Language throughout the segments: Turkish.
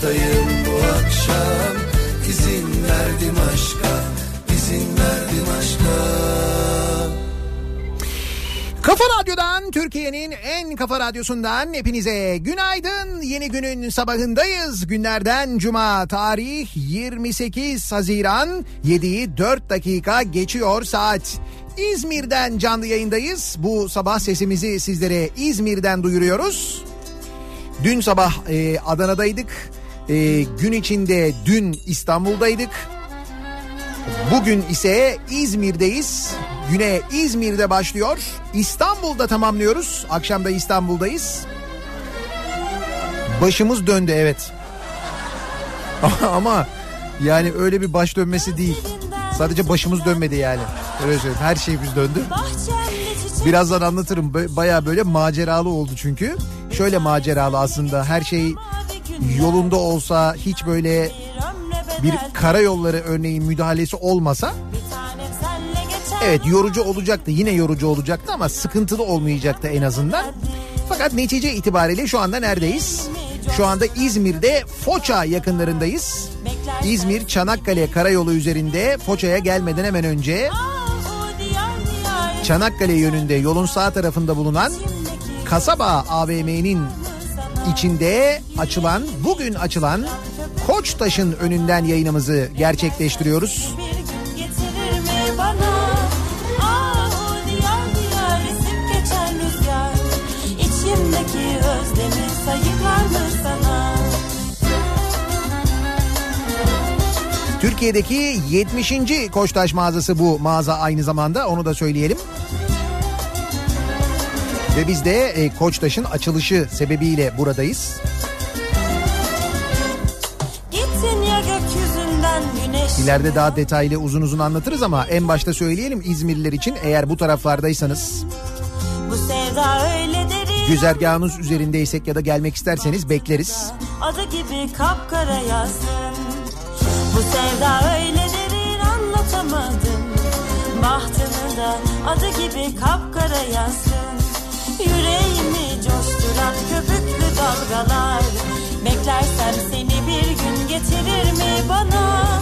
Boştayım bu akşam İzin verdim aşka İzin verdim aşka Kafa Radyo'dan Türkiye'nin en kafa radyosundan hepinize günaydın. Yeni günün sabahındayız. Günlerden cuma tarih 28 Haziran 7'yi 4 dakika geçiyor saat. İzmir'den canlı yayındayız. Bu sabah sesimizi sizlere İzmir'den duyuruyoruz. Dün sabah e, Adana'daydık. E, gün içinde dün İstanbul'daydık. Bugün ise İzmir'deyiz. Güne İzmir'de başlıyor. İstanbul'da tamamlıyoruz. Akşam da İstanbul'dayız. Başımız döndü evet. Ama yani öyle bir baş dönmesi değil. Sadece başımız dönmedi yani. Öyle söyleyeyim. Her şeyimiz döndü. Birazdan anlatırım. Baya böyle maceralı oldu çünkü. Şöyle maceralı aslında. Her şey yolunda olsa hiç böyle bir karayolları örneğin müdahalesi olmasa evet yorucu olacaktı yine yorucu olacaktı ama sıkıntılı olmayacaktı en azından. Fakat netice itibariyle şu anda neredeyiz? Şu anda İzmir'de Foça yakınlarındayız. İzmir Çanakkale karayolu üzerinde Foça'ya gelmeden hemen önce Çanakkale yönünde yolun sağ tarafında bulunan Kasaba AVM'nin içinde açılan bugün açılan Koçtaş'ın önünden yayınımızı gerçekleştiriyoruz. Türkiye'deki 70. Koçtaş mağazası bu mağaza aynı zamanda onu da söyleyelim. Ve biz de e, Koçtaş'ın açılışı sebebiyle buradayız. İleride daha detaylı uzun uzun anlatırız ama en başta söyleyelim İzmirliler için eğer bu taraflardaysanız bu sevda öyle derin, güzergahınız üzerindeysek ya da gelmek isterseniz bekleriz. Adı gibi kapkara yazsın. Bu sevda öyle derin anlatamadım. bahtını da adı gibi kapkara yazsın Yüreğimi coşturan köpüklü dalgalar. Beklersem seni bir gün getirir mi bana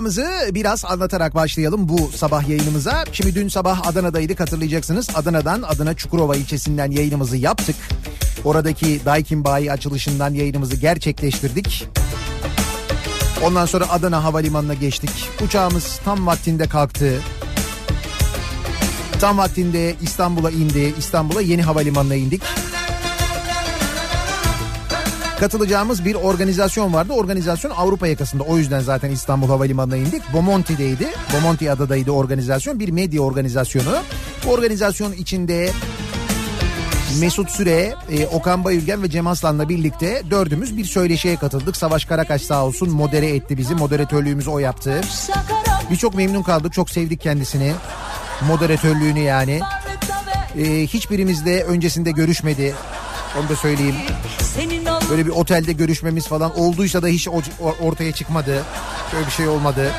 maceramızı biraz anlatarak başlayalım bu sabah yayınımıza. Şimdi dün sabah Adana'daydık hatırlayacaksınız. Adana'dan Adana Çukurova ilçesinden yayınımızı yaptık. Oradaki Daikin Bayi açılışından yayınımızı gerçekleştirdik. Ondan sonra Adana Havalimanı'na geçtik. Uçağımız tam vaktinde kalktı. Tam vaktinde İstanbul'a indi. İstanbul'a yeni havalimanına indik. Katılacağımız bir organizasyon vardı. Organizasyon Avrupa yakasında. O yüzden zaten İstanbul Havalimanı'na indik. Bomonti'deydi. Bomonti adadaydı organizasyon. Bir medya organizasyonu. Bu organizasyonun içinde Mesut Süre, e, Okan Bayülgen ve Cem Aslan'la birlikte dördümüz bir söyleşiye katıldık. Savaş Karakaş sağ olsun modere etti bizi. Moderatörlüğümüzü o yaptı. Biz çok memnun kaldık. Çok sevdik kendisini. Moderatörlüğünü yani. E, hiçbirimiz de öncesinde görüşmedi. Onu da söyleyeyim. Böyle bir otelde görüşmemiz falan olduysa da hiç ortaya çıkmadı. Böyle bir şey olmadı.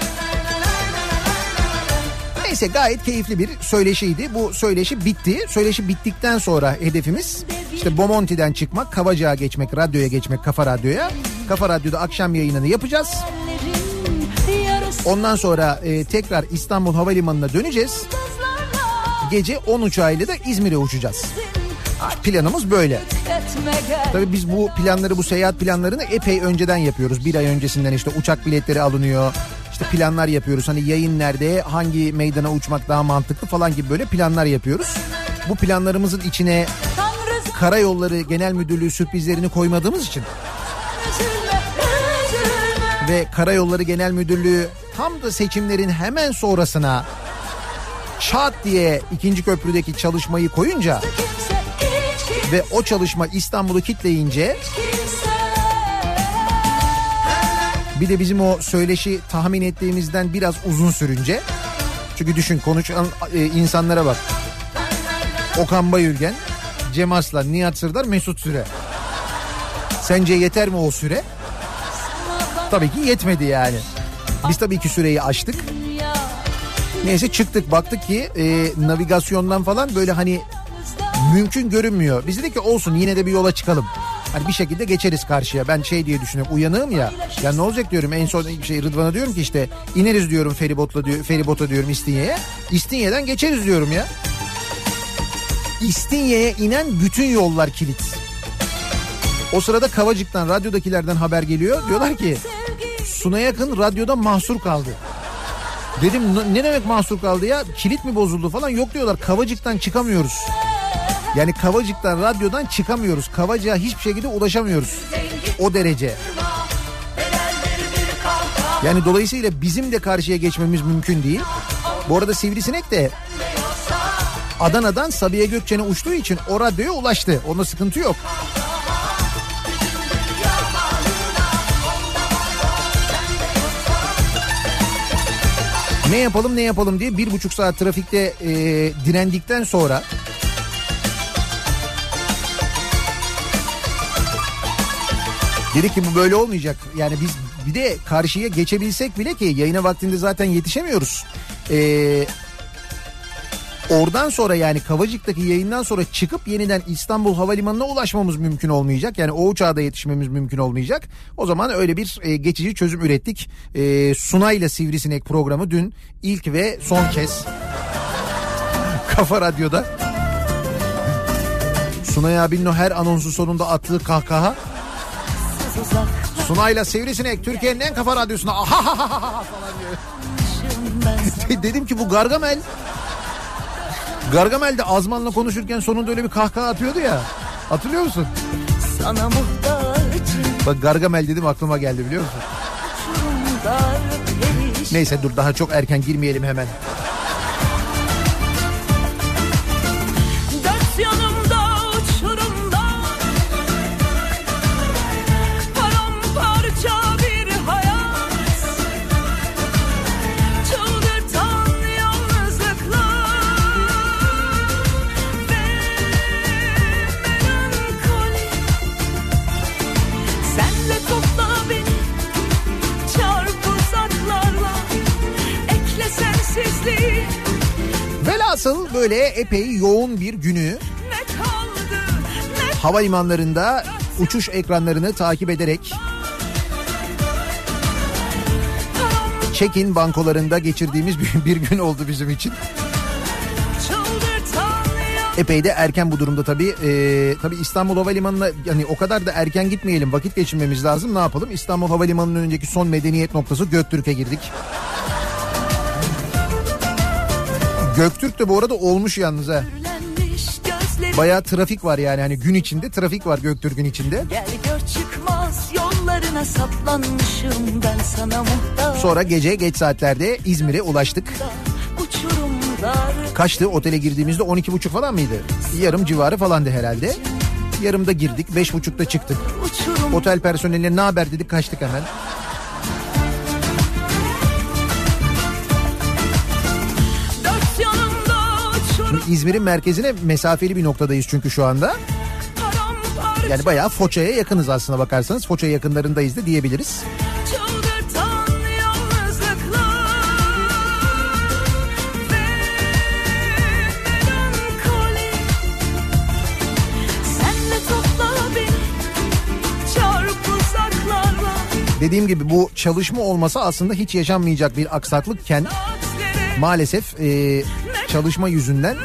Neyse gayet keyifli bir söyleşiydi. Bu söyleşi bitti. Söyleşi bittikten sonra hedefimiz işte Bomonti'den çıkmak, Kavacığa geçmek, radyoya geçmek, Kafa Radyo'ya. Kafa Radyo'da akşam yayınını yapacağız. Ondan sonra e, tekrar İstanbul Havalimanı'na döneceğiz. Gece 10 uçağıyla da İzmir'e uçacağız. Planımız böyle. Tabii biz bu planları, bu seyahat planlarını epey önceden yapıyoruz. Bir ay öncesinden işte uçak biletleri alınıyor. İşte planlar yapıyoruz. Hani yayın nerede, hangi meydana uçmak daha mantıklı falan gibi böyle planlar yapıyoruz. Bu planlarımızın içine Karayolları Genel Müdürlüğü sürprizlerini koymadığımız için ve Karayolları Genel Müdürlüğü tam da seçimlerin hemen sonrasına çat diye ikinci köprüdeki çalışmayı koyunca ve o çalışma İstanbul'u kitleyince Bir de bizim o söyleşi tahmin ettiğimizden biraz uzun sürünce. Çünkü düşün konuşan e, insanlara bak. Okan Bayülgen, Cem Aslan, Nihat Sırdar, Mesut Süre. Sence yeter mi o süre? Tabii ki yetmedi yani. Biz tabii ki süreyi aştık. Neyse çıktık baktık ki e, navigasyondan falan böyle hani mümkün görünmüyor. Biz dedik ki olsun yine de bir yola çıkalım. Hani bir şekilde geçeriz karşıya. Ben şey diye düşünüyorum uyanığım ya. Ya ne olacak diyorum en son şey Rıdvan'a diyorum ki işte ineriz diyorum feribotla diyor, feribota diyorum İstinye'ye. İstinye'den geçeriz diyorum ya. İstinye'ye inen bütün yollar kilit. O sırada Kavacık'tan radyodakilerden haber geliyor. Diyorlar ki Suna yakın radyoda mahsur kaldı. Dedim "Ne- ne demek mahsur kaldı ya? Kilit mi bozuldu falan? Yok diyorlar Kavacık'tan çıkamıyoruz. Yani Kavacık'tan radyodan çıkamıyoruz. Kavacık'a hiçbir şekilde ulaşamıyoruz. O derece. Yani dolayısıyla bizim de karşıya geçmemiz mümkün değil. Bu arada Sivrisinek de Adana'dan Sabiha Gökçen'e uçtuğu için o radyoya ulaştı. Onda sıkıntı yok. Ne yapalım ne yapalım diye bir buçuk saat trafikte e, direndikten sonra dedik ki bu böyle olmayacak. Yani biz bir de karşıya geçebilsek bile ki yayına vaktinde zaten yetişemiyoruz. Ee, oradan sonra yani Kavacık'taki yayından sonra çıkıp yeniden İstanbul Havalimanı'na ulaşmamız mümkün olmayacak. Yani o uçağa da yetişmemiz mümkün olmayacak. O zaman öyle bir e, geçici çözüm ürettik. E, Sunay'la Sivrisinek programı dün ilk ve son kez Kafa Radyo'da. Sunay abinin o her anonsu sonunda attığı kahkaha. Sunay'la Sivrisinek Türkiye'nin en kafa radyosuna ahahaha falan diyor. Dedim ki bu Gargamel. Gargamel de Azman'la konuşurken sonunda öyle bir kahkaha atıyordu ya. Hatırlıyor musun? Sana Bak Gargamel dedim aklıma geldi biliyor musun? Neyse dur daha çok erken girmeyelim hemen. Velhasıl böyle epey yoğun bir günü havalimanlarında uçuş ekranlarını takip ederek check-in bankolarında geçirdiğimiz bir, bir gün oldu bizim için. Epey de erken bu durumda tabii. Ee, tabii İstanbul Havalimanı'na yani o kadar da erken gitmeyelim vakit geçirmemiz lazım. Ne yapalım? İstanbul Havalimanı'nın önceki son medeniyet noktası Göktürk'e girdik. Göktürk de bu arada olmuş yalnız ha. Bayağı trafik var yani hani gün içinde trafik var Göktürk'ün içinde. Gel gör çıkmaz yollarına saplanmışım ben sana muhtaç Sonra gece geç saatlerde İzmir'e ulaştık. Kaçtı otele girdiğimizde 12.30 falan mıydı? Yarım civarı falandı herhalde. Yarımda girdik 5.30'da çıktık. uçurum Otel personeline ne haber dedik kaçtık hemen. İzmir'in merkezine mesafeli bir noktadayız çünkü şu anda. Yani bayağı Foça'ya yakınız aslına bakarsanız. Foça yakınlarındayız da diyebiliriz. Dediğim gibi bu çalışma olmasa aslında hiç yaşanmayacak bir aksaklıkken maalesef e, çalışma yüzünden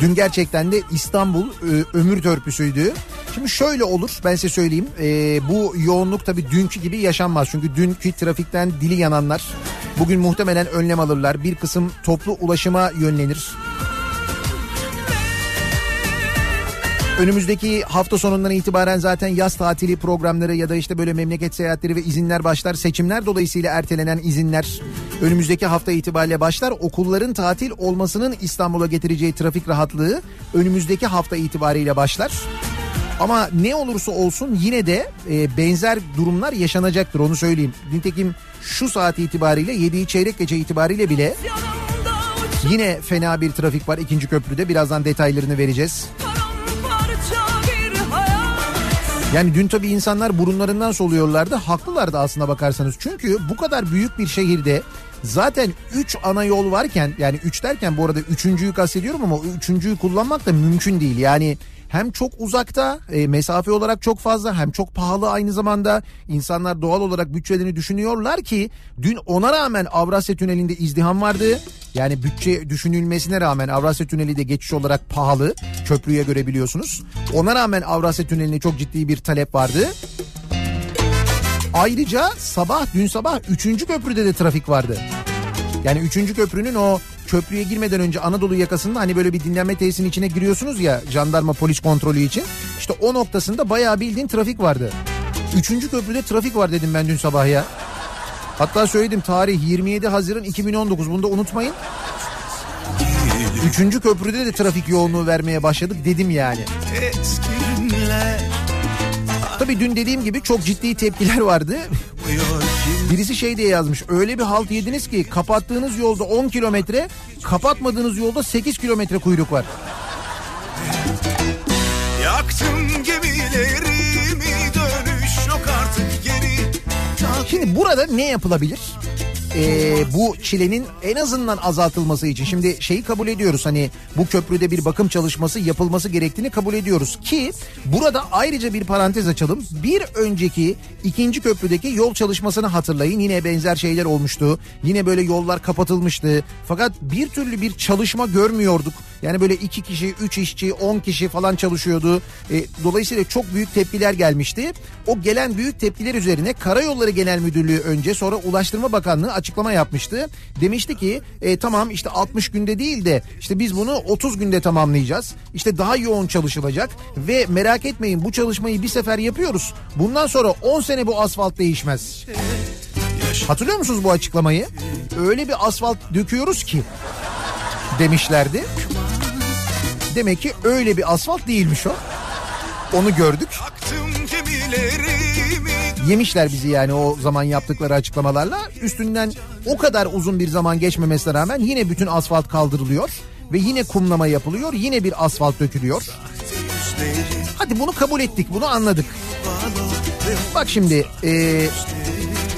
Dün gerçekten de İstanbul e, ömür törpüsüydü. Şimdi şöyle olur ben size söyleyeyim. E, bu yoğunluk tabii dünkü gibi yaşanmaz. Çünkü dünkü trafikten dili yananlar bugün muhtemelen önlem alırlar. Bir kısım toplu ulaşıma yönlenir. Önümüzdeki hafta sonundan itibaren zaten yaz tatili programları ya da işte böyle memleket seyahatleri ve izinler başlar. Seçimler dolayısıyla ertelenen izinler önümüzdeki hafta itibariyle başlar. Okulların tatil olmasının İstanbul'a getireceği trafik rahatlığı önümüzdeki hafta itibariyle başlar. Ama ne olursa olsun yine de e, benzer durumlar yaşanacaktır onu söyleyeyim. Nitekim şu saat itibariyle 7'yi çeyrek gece itibariyle bile yine fena bir trafik var ikinci köprüde. Birazdan detaylarını vereceğiz. hayat Yani dün tabii insanlar burunlarından soluyorlardı. Haklılardı aslına bakarsanız. Çünkü bu kadar büyük bir şehirde zaten 3 ana yol varken yani 3 derken bu arada üçüncüyü kastediyorum ama o üçüncüyü kullanmak da mümkün değil. Yani hem çok uzakta e, mesafe olarak çok fazla hem çok pahalı aynı zamanda insanlar doğal olarak bütçelerini düşünüyorlar ki dün ona rağmen Avrasya Tüneli'nde izdiham vardı. Yani bütçe düşünülmesine rağmen Avrasya Tüneli de geçiş olarak pahalı köprüye göre biliyorsunuz. Ona rağmen Avrasya Tüneli'ne çok ciddi bir talep vardı. Ayrıca sabah dün sabah 3. köprüde de trafik vardı. Yani 3. köprünün o köprüye girmeden önce Anadolu yakasında hani böyle bir dinlenme tesisinin içine giriyorsunuz ya jandarma polis kontrolü için. İşte o noktasında bayağı bildiğin trafik vardı. 3. köprüde trafik var dedim ben dün sabah ya. Hatta söyledim tarih 27 Haziran 2019 bunu da unutmayın. 3. köprüde de trafik yoğunluğu vermeye başladık dedim yani. Tabii dün dediğim gibi çok ciddi tepkiler vardı. Birisi şey diye yazmış. Öyle bir halt yediniz ki kapattığınız yolda 10 kilometre, kapatmadığınız yolda 8 kilometre kuyruk var. Yaktım gemilerimi dönüş yok artık geri Şimdi burada ne yapılabilir? Ee, bu çilenin en azından azaltılması için. Şimdi şeyi kabul ediyoruz. Hani bu köprüde bir bakım çalışması yapılması gerektiğini kabul ediyoruz. Ki burada ayrıca bir parantez açalım. Bir önceki ikinci köprüdeki yol çalışmasını hatırlayın. Yine benzer şeyler olmuştu. Yine böyle yollar kapatılmıştı. Fakat bir türlü bir çalışma görmüyorduk Yani böyle iki kişi, üç işçi, on kişi falan çalışıyordu. E, dolayısıyla çok büyük tepkiler gelmişti. O gelen büyük tepkiler üzerine Karayolları Genel Müdürlüğü önce sonra Ulaştırma Bakanlığı açıklama yapmıştı. Demişti ki e, tamam işte 60 günde değil de işte biz bunu 30 günde tamamlayacağız. İşte daha yoğun çalışılacak ve merak etmeyin bu çalışmayı bir sefer yapıyoruz. Bundan sonra 10 sene bu asfalt değişmez. Hatırlıyor musunuz bu açıklamayı? Öyle bir asfalt döküyoruz ki demişlerdi. Demek ki öyle bir asfalt değilmiş o. Onu gördük. Yemişler bizi yani o zaman yaptıkları açıklamalarla. Üstünden o kadar uzun bir zaman geçmemesine rağmen yine bütün asfalt kaldırılıyor. Ve yine kumlama yapılıyor. Yine bir asfalt dökülüyor. Hadi bunu kabul ettik. Bunu anladık. Bak şimdi e,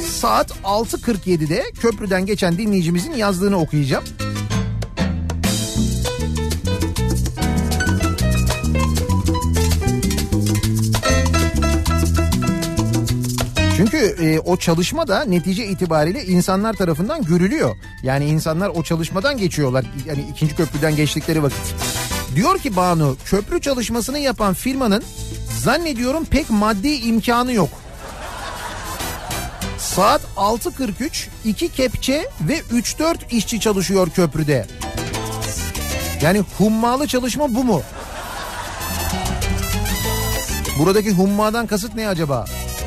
saat 6.47'de köprüden geçen dinleyicimizin yazdığını okuyacağım. Çünkü e, o çalışma da netice itibariyle insanlar tarafından görülüyor. Yani insanlar o çalışmadan geçiyorlar. Yani ikinci köprüden geçtikleri vakit. Diyor ki Banu köprü çalışmasını yapan firmanın zannediyorum pek maddi imkanı yok. Saat 6.43 iki kepçe ve 3-4 işçi çalışıyor köprüde. Yani hummalı çalışma bu mu? Buradaki hummadan kasıt ne acaba?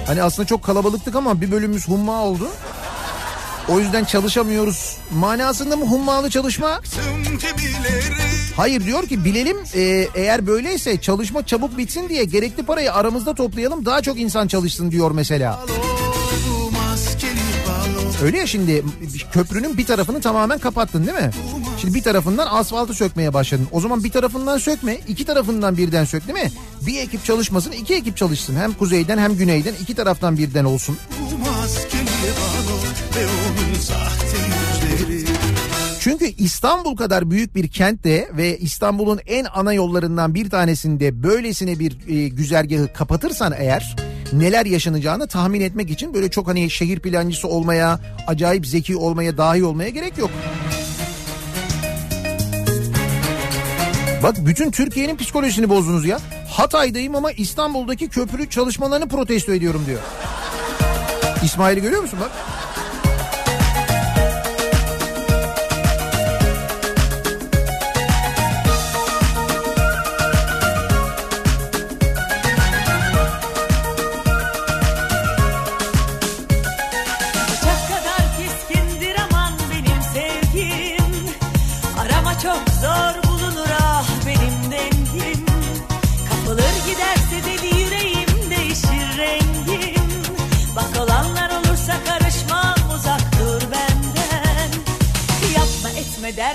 Hani aslında çok kalabalıktık ama bir bölümümüz humma oldu. O yüzden çalışamıyoruz. Manasında mı hummalı çalışma? Hayır diyor ki bilelim e, eğer böyleyse çalışma çabuk bitsin diye gerekli parayı aramızda toplayalım daha çok insan çalışsın diyor mesela. Balo Öyle ya şimdi köprünün bir tarafını tamamen kapattın değil mi? Şimdi bir tarafından asfaltı sökmeye başladın. O zaman bir tarafından sökme, iki tarafından birden sök değil mi? Bir ekip çalışmasın, iki ekip çalışsın. Hem kuzeyden hem güneyden iki taraftan birden olsun. Çünkü İstanbul kadar büyük bir kentte ve İstanbul'un en ana yollarından bir tanesinde böylesine bir e, güzergahı kapatırsan eğer neler yaşanacağını tahmin etmek için böyle çok hani şehir plancısı olmaya, acayip zeki olmaya, dahi olmaya gerek yok. Bak bütün Türkiye'nin psikolojisini bozdunuz ya. Hatay'dayım ama İstanbul'daki köprü çalışmalarını protesto ediyorum diyor. İsmail'i görüyor musun bak?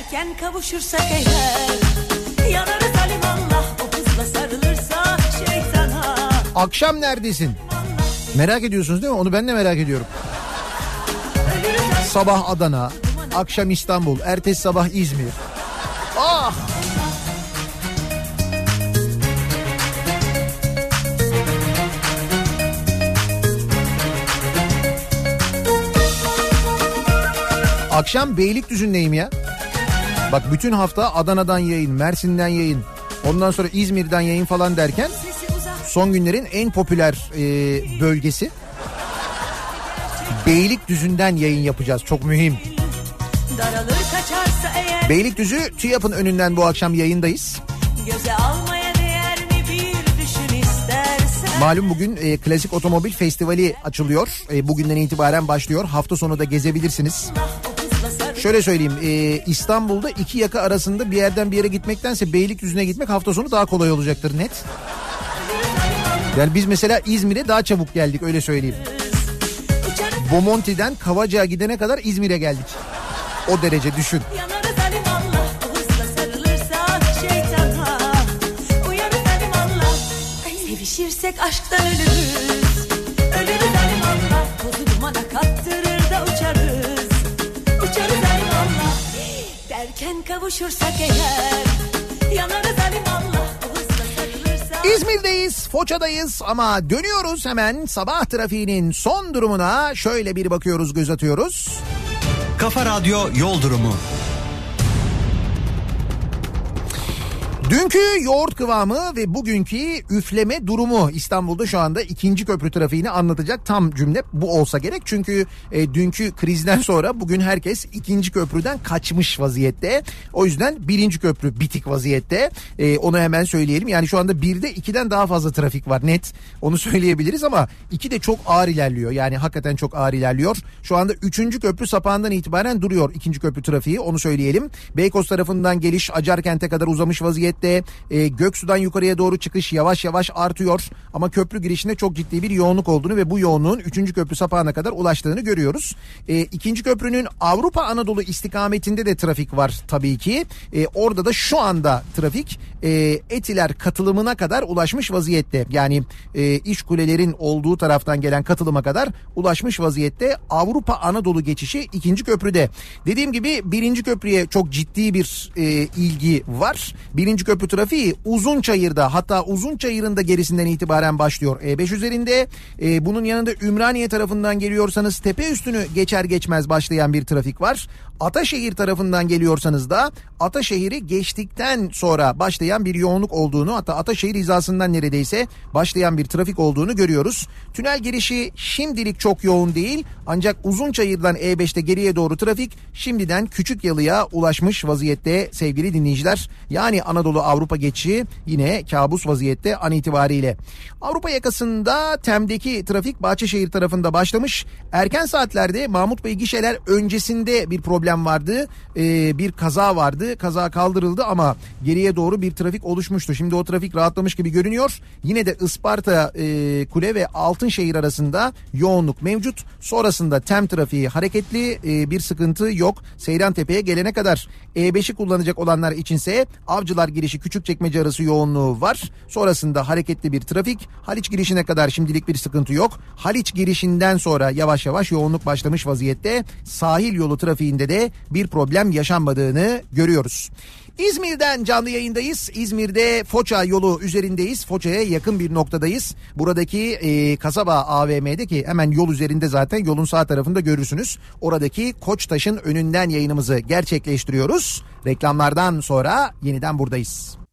Etme derken kavuşursak eğer Yanarız alimallah o kızla sarılırsa şeytana Akşam neredesin? Merak ediyorsunuz değil mi? Onu ben de merak ediyorum. Sabah Adana, akşam İstanbul, ertesi sabah İzmir. Ah! Akşam Beylikdüzü'ndeyim ya. Bak bütün hafta Adana'dan yayın, Mersin'den yayın, ondan sonra İzmir'den yayın falan derken son günlerin en popüler e, bölgesi Beylikdüzü'nden yayın yapacağız. Çok mühim. Eğer Beylikdüzü TÜYAP'ın önünden bu akşam yayındayız. Malum bugün e, Klasik Otomobil Festivali açılıyor. E, bugünden itibaren başlıyor. Hafta sonu da gezebilirsiniz. Şöyle söyleyeyim e, İstanbul'da iki yaka arasında bir yerden bir yere gitmektense Beylikdüzü'ne gitmek hafta sonu daha kolay olacaktır net. Yani biz mesela İzmir'e daha çabuk geldik öyle söyleyeyim. Bomonti'den Kavacık'a gidene kadar İzmir'e geldik. O derece düşün. Sevişirsek aşktan ölürüz Ölürüz alimallah Tozu dumana kattırır kavuşursak eğer Yanarız İzmir'deyiz, Foça'dayız ama dönüyoruz hemen sabah trafiğinin son durumuna şöyle bir bakıyoruz, göz atıyoruz. Kafa Radyo Yol Durumu. Dünkü yoğurt kıvamı ve bugünkü üfleme durumu İstanbul'da şu anda ikinci köprü trafiğini anlatacak tam cümle bu olsa gerek. Çünkü e, dünkü krizden sonra bugün herkes ikinci köprüden kaçmış vaziyette. O yüzden birinci köprü bitik vaziyette. E, onu hemen söyleyelim. Yani şu anda birde ikiden daha fazla trafik var net. Onu söyleyebiliriz ama iki de çok ağır ilerliyor. Yani hakikaten çok ağır ilerliyor. Şu anda üçüncü köprü sapağından itibaren duruyor ikinci köprü trafiği onu söyleyelim. Beykoz tarafından geliş Acarkent'e kadar uzamış vaziyette vaziyette. E, Göksu'dan yukarıya doğru çıkış yavaş yavaş artıyor. Ama köprü girişinde çok ciddi bir yoğunluk olduğunu ve bu yoğunluğun 3. köprü sapağına kadar ulaştığını görüyoruz. E, ikinci köprünün Avrupa Anadolu istikametinde de trafik var tabii ki. E, orada da şu anda trafik e, Etiler katılımına kadar ulaşmış vaziyette. Yani e, iş kulelerin olduğu taraftan gelen katılıma kadar ulaşmış vaziyette. Avrupa Anadolu geçişi ikinci köprüde. Dediğim gibi birinci köprüye çok ciddi bir e, ilgi var. Birinci köprü trafiği uzun çayırda hatta uzun çayırın da gerisinden itibaren başlıyor E5 üzerinde. E, bunun yanında Ümraniye tarafından geliyorsanız tepe üstünü geçer geçmez başlayan bir trafik var. Ataşehir tarafından geliyorsanız da Ataşehir'i geçtikten sonra başlayan bir yoğunluk olduğunu hatta Ataşehir hizasından neredeyse başlayan bir trafik olduğunu görüyoruz. Tünel girişi şimdilik çok yoğun değil ancak uzun çayırdan E5'te geriye doğru trafik şimdiden Küçük Yalı'ya ulaşmış vaziyette sevgili dinleyiciler. Yani Anadolu Avrupa geçişi yine kabus vaziyette an itibariyle. Avrupa yakasında Tem'deki trafik Bahçeşehir tarafında başlamış. Erken saatlerde Mahmut Bey gişeler öncesinde bir problem vardı. Ee, bir kaza vardı. Kaza kaldırıldı ama geriye doğru bir trafik oluşmuştu. Şimdi o trafik rahatlamış gibi görünüyor. Yine de Isparta e, Kule ve Altınşehir arasında yoğunluk mevcut. Sonrasında Tem trafiği hareketli e, bir sıkıntı yok. Seyran Tepe'ye gelene kadar E5'i kullanacak olanlar içinse Avcılar girişi Küçükçekmece arası yoğunluğu var. Sonrasında hareketli bir trafik. Haliç girişine kadar şimdilik bir sıkıntı yok. Haliç girişinden sonra yavaş yavaş yoğunluk başlamış vaziyette. Sahil yolu trafiğinde de bir problem yaşanmadığını görüyoruz. İzmir'den canlı yayındayız. İzmir'de Foça yolu üzerindeyiz. Foça'ya yakın bir noktadayız. Buradaki e, kasaba AVM'de ki hemen yol üzerinde zaten yolun sağ tarafında görürsünüz. Oradaki Koçtaş'ın önünden yayınımızı gerçekleştiriyoruz. Reklamlardan sonra yeniden buradayız.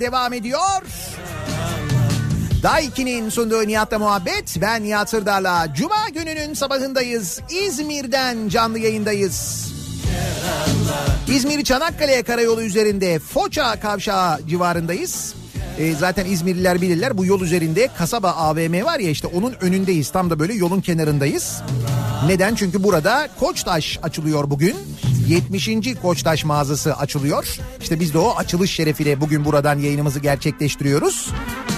Devam ediyor. Daiki'nin sunduğu Nihat'la muhabbet. Ben Nihat Sırdar'la Cuma gününün sabahındayız. İzmir'den canlı yayındayız. İzmir Çanakkale Karayolu üzerinde Foça Kavşağı civarındayız. E, zaten İzmirliler bilirler bu yol üzerinde kasaba AVM var ya işte onun önündeyiz. Tam da böyle yolun kenarındayız. Neden? Çünkü burada Koçtaş açılıyor bugün. 70. Koçtaş mağazası açılıyor. İşte biz de o açılış şerefiyle bugün buradan yayınımızı gerçekleştiriyoruz.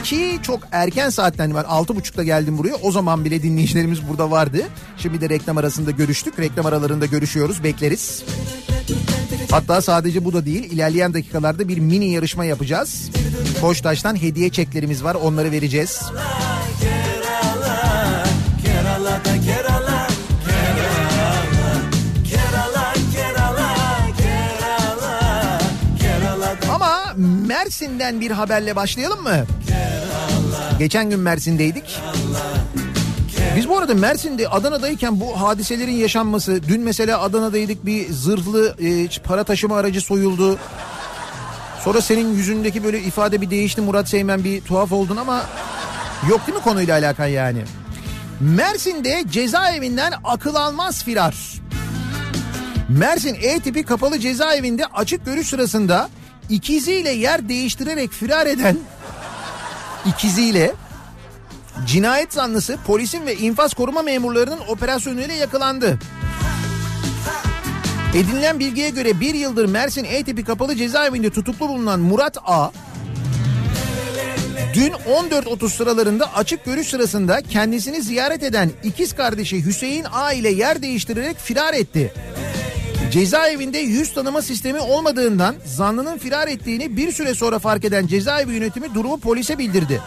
Ki çok erken saatten ben 6.30'da geldim buraya. O zaman bile dinleyicilerimiz burada vardı. Şimdi de reklam arasında görüştük. Reklam aralarında görüşüyoruz. Bekleriz. Hatta sadece bu da değil. İlerleyen dakikalarda bir mini yarışma yapacağız. Koçtaş'tan hediye çeklerimiz var. Onları vereceğiz. Mersin'den bir haberle başlayalım mı? Geçen gün Mersin'deydik. Biz bu arada Mersin'de Adana'dayken bu hadiselerin yaşanması, dün mesela Adana'daydık bir zırhlı e, para taşıma aracı soyuldu. Sonra senin yüzündeki böyle ifade bir değişti Murat Seymen bir tuhaf oldun ama yok değil mi konuyla alakan yani? Mersin'de cezaevinden akıl almaz firar. Mersin E tipi kapalı cezaevinde açık görüş sırasında ikiziyle yer değiştirerek firar eden ikiziyle cinayet zanlısı polisin ve infaz koruma memurlarının operasyonuyla yakalandı. Edinilen bilgiye göre bir yıldır Mersin E tipi kapalı cezaevinde tutuklu bulunan Murat A. Dün 14.30 sıralarında açık görüş sırasında kendisini ziyaret eden ikiz kardeşi Hüseyin A ile yer değiştirerek firar etti. Cezaevinde yüz tanıma sistemi olmadığından zanlının firar ettiğini bir süre sonra fark eden cezaevi yönetimi durumu polise bildirdi.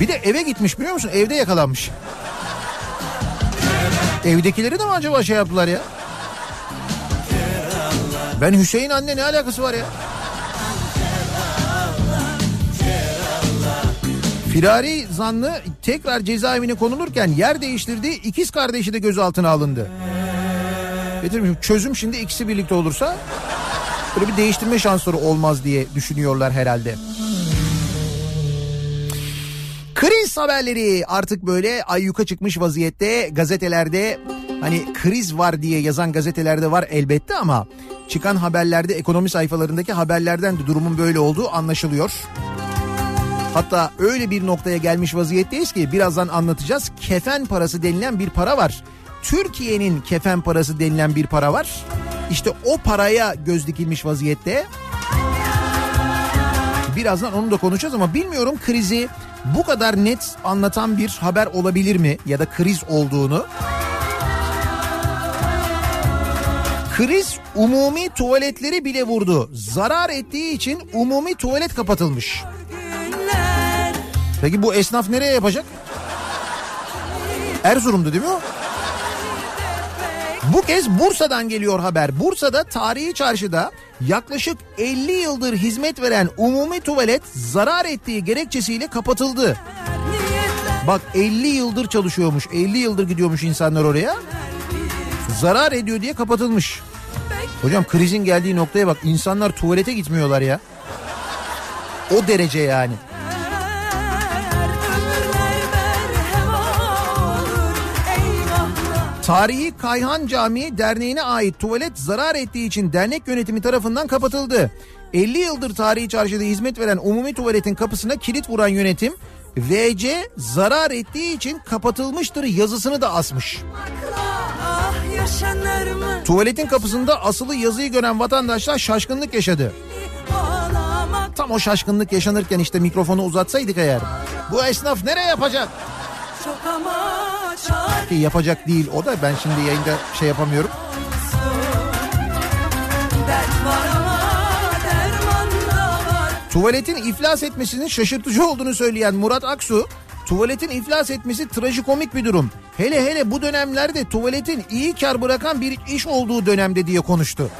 Bir de eve gitmiş biliyor musun? Evde yakalanmış. Evdekileri de mi acaba şey yaptılar ya? Ben Hüseyin anne ne alakası var ya? Firari zanlı tekrar cezaevine konulurken yer değiştirdiği ikiz kardeşi de gözaltına alındı. Getirmişim çözüm şimdi ikisi birlikte olursa böyle bir değiştirme şansları olmaz diye düşünüyorlar herhalde. Kriz haberleri artık böyle ayyuka çıkmış vaziyette gazetelerde hani kriz var diye yazan gazetelerde var elbette ama çıkan haberlerde ekonomi sayfalarındaki haberlerden de durumun böyle olduğu anlaşılıyor. Hatta öyle bir noktaya gelmiş vaziyetteyiz ki birazdan anlatacağız. Kefen parası denilen bir para var. Türkiye'nin kefen parası denilen bir para var. İşte o paraya göz dikilmiş vaziyette. Birazdan onu da konuşacağız ama bilmiyorum krizi bu kadar net anlatan bir haber olabilir mi ya da kriz olduğunu. Kriz umumi tuvaletleri bile vurdu. Zarar ettiği için umumi tuvalet kapatılmış. Peki bu esnaf nereye yapacak? Erzurum'da değil mi o? Bu kez Bursa'dan geliyor haber. Bursa'da tarihi çarşıda yaklaşık 50 yıldır hizmet veren umumi tuvalet zarar ettiği gerekçesiyle kapatıldı. Bak 50 yıldır çalışıyormuş, 50 yıldır gidiyormuş insanlar oraya. Zarar ediyor diye kapatılmış. Hocam krizin geldiği noktaya bak insanlar tuvalete gitmiyorlar ya. O derece yani. Tarihi Kayhan Camii Derneği'ne ait tuvalet zarar ettiği için dernek yönetimi tarafından kapatıldı. 50 yıldır tarihi çarşıda hizmet veren umumi tuvaletin kapısına kilit vuran yönetim VC zarar ettiği için kapatılmıştır yazısını da asmış. Tuvaletin kapısında asılı yazıyı gören vatandaşlar şaşkınlık yaşadı. Tam o şaşkınlık yaşanırken işte mikrofonu uzatsaydık eğer. Bu esnaf nereye yapacak? Ki yapacak değil o da ben şimdi yayında şey yapamıyorum. Tuvaletin iflas etmesinin şaşırtıcı olduğunu söyleyen Murat Aksu, tuvaletin iflas etmesi trajikomik bir durum. Hele hele bu dönemlerde tuvaletin iyi kar bırakan bir iş olduğu dönemde diye konuştu.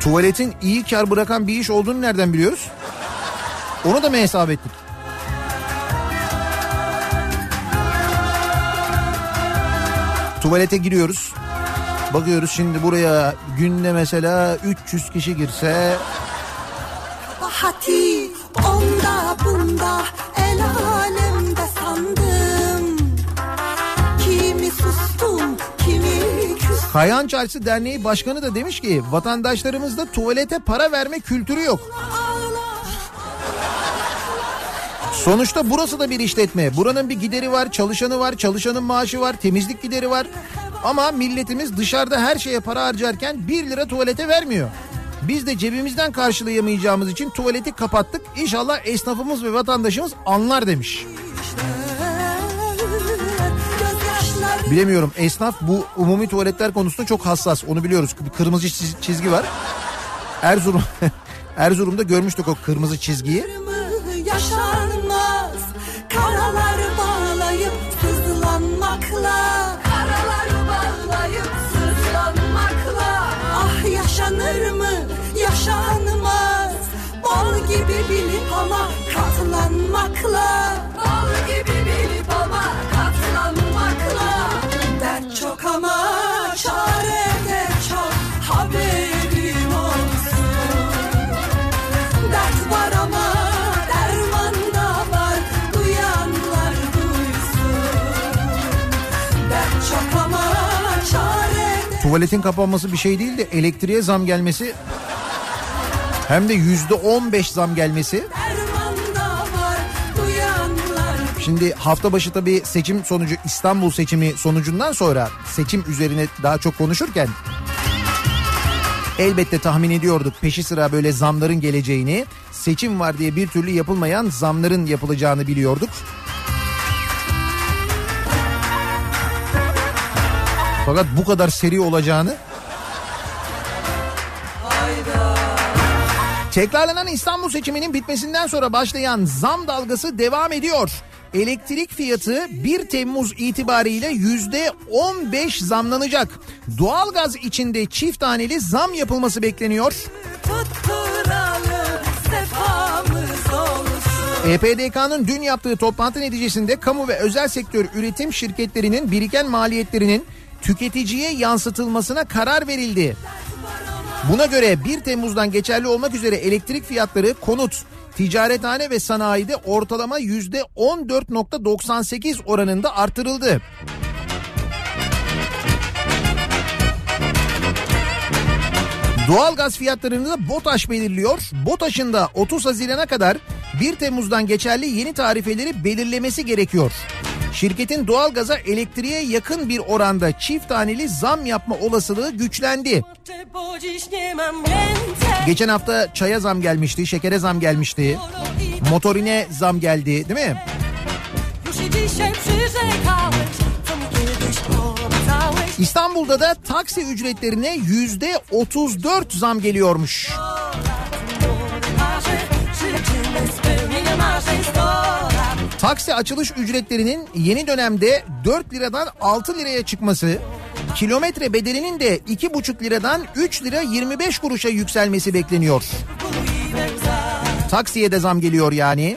Tuvaletin iyi kar bırakan bir iş olduğunu nereden biliyoruz? Onu da mı hesap ettik? Tuvalete giriyoruz. Bakıyoruz şimdi buraya günde mesela 300 kişi girse Hati onda bunda el alemde sandım Kimi sustum kimi küstüm Kayan Çarşı Derneği Başkanı da demiş ki vatandaşlarımızda tuvalete para verme kültürü yok. Sonuçta burası da bir işletme. Buranın bir gideri var, çalışanı var, çalışanın maaşı var, temizlik gideri var. Ama milletimiz dışarıda her şeye para harcarken 1 lira tuvalete vermiyor. Biz de cebimizden karşılayamayacağımız için tuvaleti kapattık. İnşallah esnafımız ve vatandaşımız anlar demiş. Bilemiyorum esnaf bu umumi tuvaletler konusunda çok hassas. Onu biliyoruz. Bir kırmızı çiz- çizgi var. Erzurum Erzurum'da görmüştük o kırmızı çizgiyi. yaşanmaz yaşanmaz. Bal gibi bilip ama katlanmakla. Bal gibi bilip ama katlanmakla. Dert çok ama çare de çok. Haberim olsun. Dert var ama derman var. Duyanlar duysun. Dert çok ama çare Tuvaletin kapanması bir şey değil de elektriğe zam gelmesi hem de yüzde on beş zam gelmesi. Şimdi hafta başı tabii seçim sonucu İstanbul seçimi sonucundan sonra seçim üzerine daha çok konuşurken elbette tahmin ediyorduk peşi sıra böyle zamların geleceğini. Seçim var diye bir türlü yapılmayan zamların yapılacağını biliyorduk. Fakat bu kadar seri olacağını Tekrarlanan İstanbul seçiminin bitmesinden sonra başlayan zam dalgası devam ediyor. Elektrik fiyatı 1 Temmuz itibariyle yüzde 15 zamlanacak. Doğalgaz içinde çift taneli zam yapılması bekleniyor. EPDK'nın dün yaptığı toplantı neticesinde kamu ve özel sektör üretim şirketlerinin biriken maliyetlerinin tüketiciye yansıtılmasına karar verildi. Buna göre 1 Temmuz'dan geçerli olmak üzere elektrik fiyatları konut, ticarethane ve sanayide ortalama %14.98 oranında artırıldı. Doğalgaz fiyatlarını da BOTAŞ belirliyor. BOTAŞ'ın da 30 Haziran'a kadar 1 Temmuz'dan geçerli yeni tarifeleri belirlemesi gerekiyor. Şirketin doğalgaza elektriğe yakın bir oranda çift taneli zam yapma olasılığı güçlendi. Geçen hafta çaya zam gelmişti, şekere zam gelmişti, motorine zam geldi değil mi? İstanbul'da da taksi ücretlerine yüzde 34 zam geliyormuş. Taksi açılış ücretlerinin yeni dönemde 4 liradan 6 liraya çıkması, kilometre bedelinin de 2,5 liradan 3 lira 25 kuruşa yükselmesi bekleniyor. Taksiye de zam geliyor yani.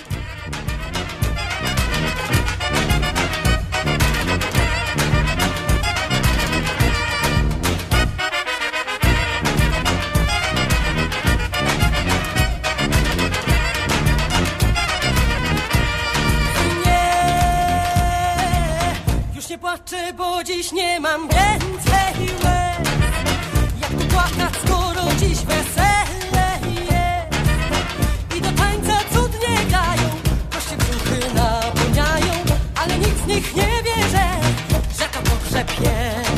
Nie mam więcej łez. Jak tu płakać, skoro dziś wesele jest? I do tańca cudnie grają, goście brzuchy napełniają Ale nikt z nich nie wie, że, że to pogrzeb jest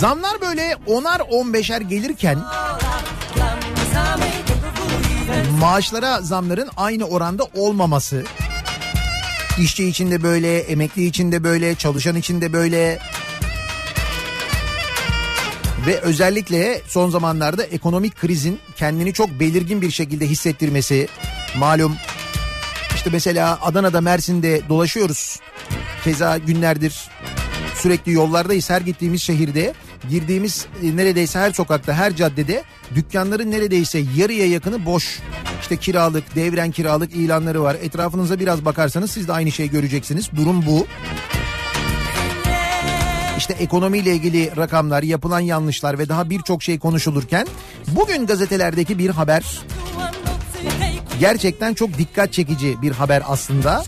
Zamlar böyle onar 15'er gelirken dla mnie samej, bólu i we łzach maaşlara zamların aynı oranda olmaması. İşçi için de böyle, emekli için de böyle, çalışan için de böyle. Ve özellikle son zamanlarda ekonomik krizin kendini çok belirgin bir şekilde hissettirmesi. Malum işte mesela Adana'da Mersin'de dolaşıyoruz. Keza günlerdir sürekli yollardayız her gittiğimiz şehirde. Girdiğimiz e, neredeyse her sokakta her caddede dükkanların neredeyse yarıya yakını boş. İşte kiralık, devren kiralık ilanları var. Etrafınıza biraz bakarsanız siz de aynı şeyi göreceksiniz. Durum bu. İşte ekonomiyle ilgili rakamlar, yapılan yanlışlar ve daha birçok şey konuşulurken bugün gazetelerdeki bir haber gerçekten çok dikkat çekici bir haber aslında.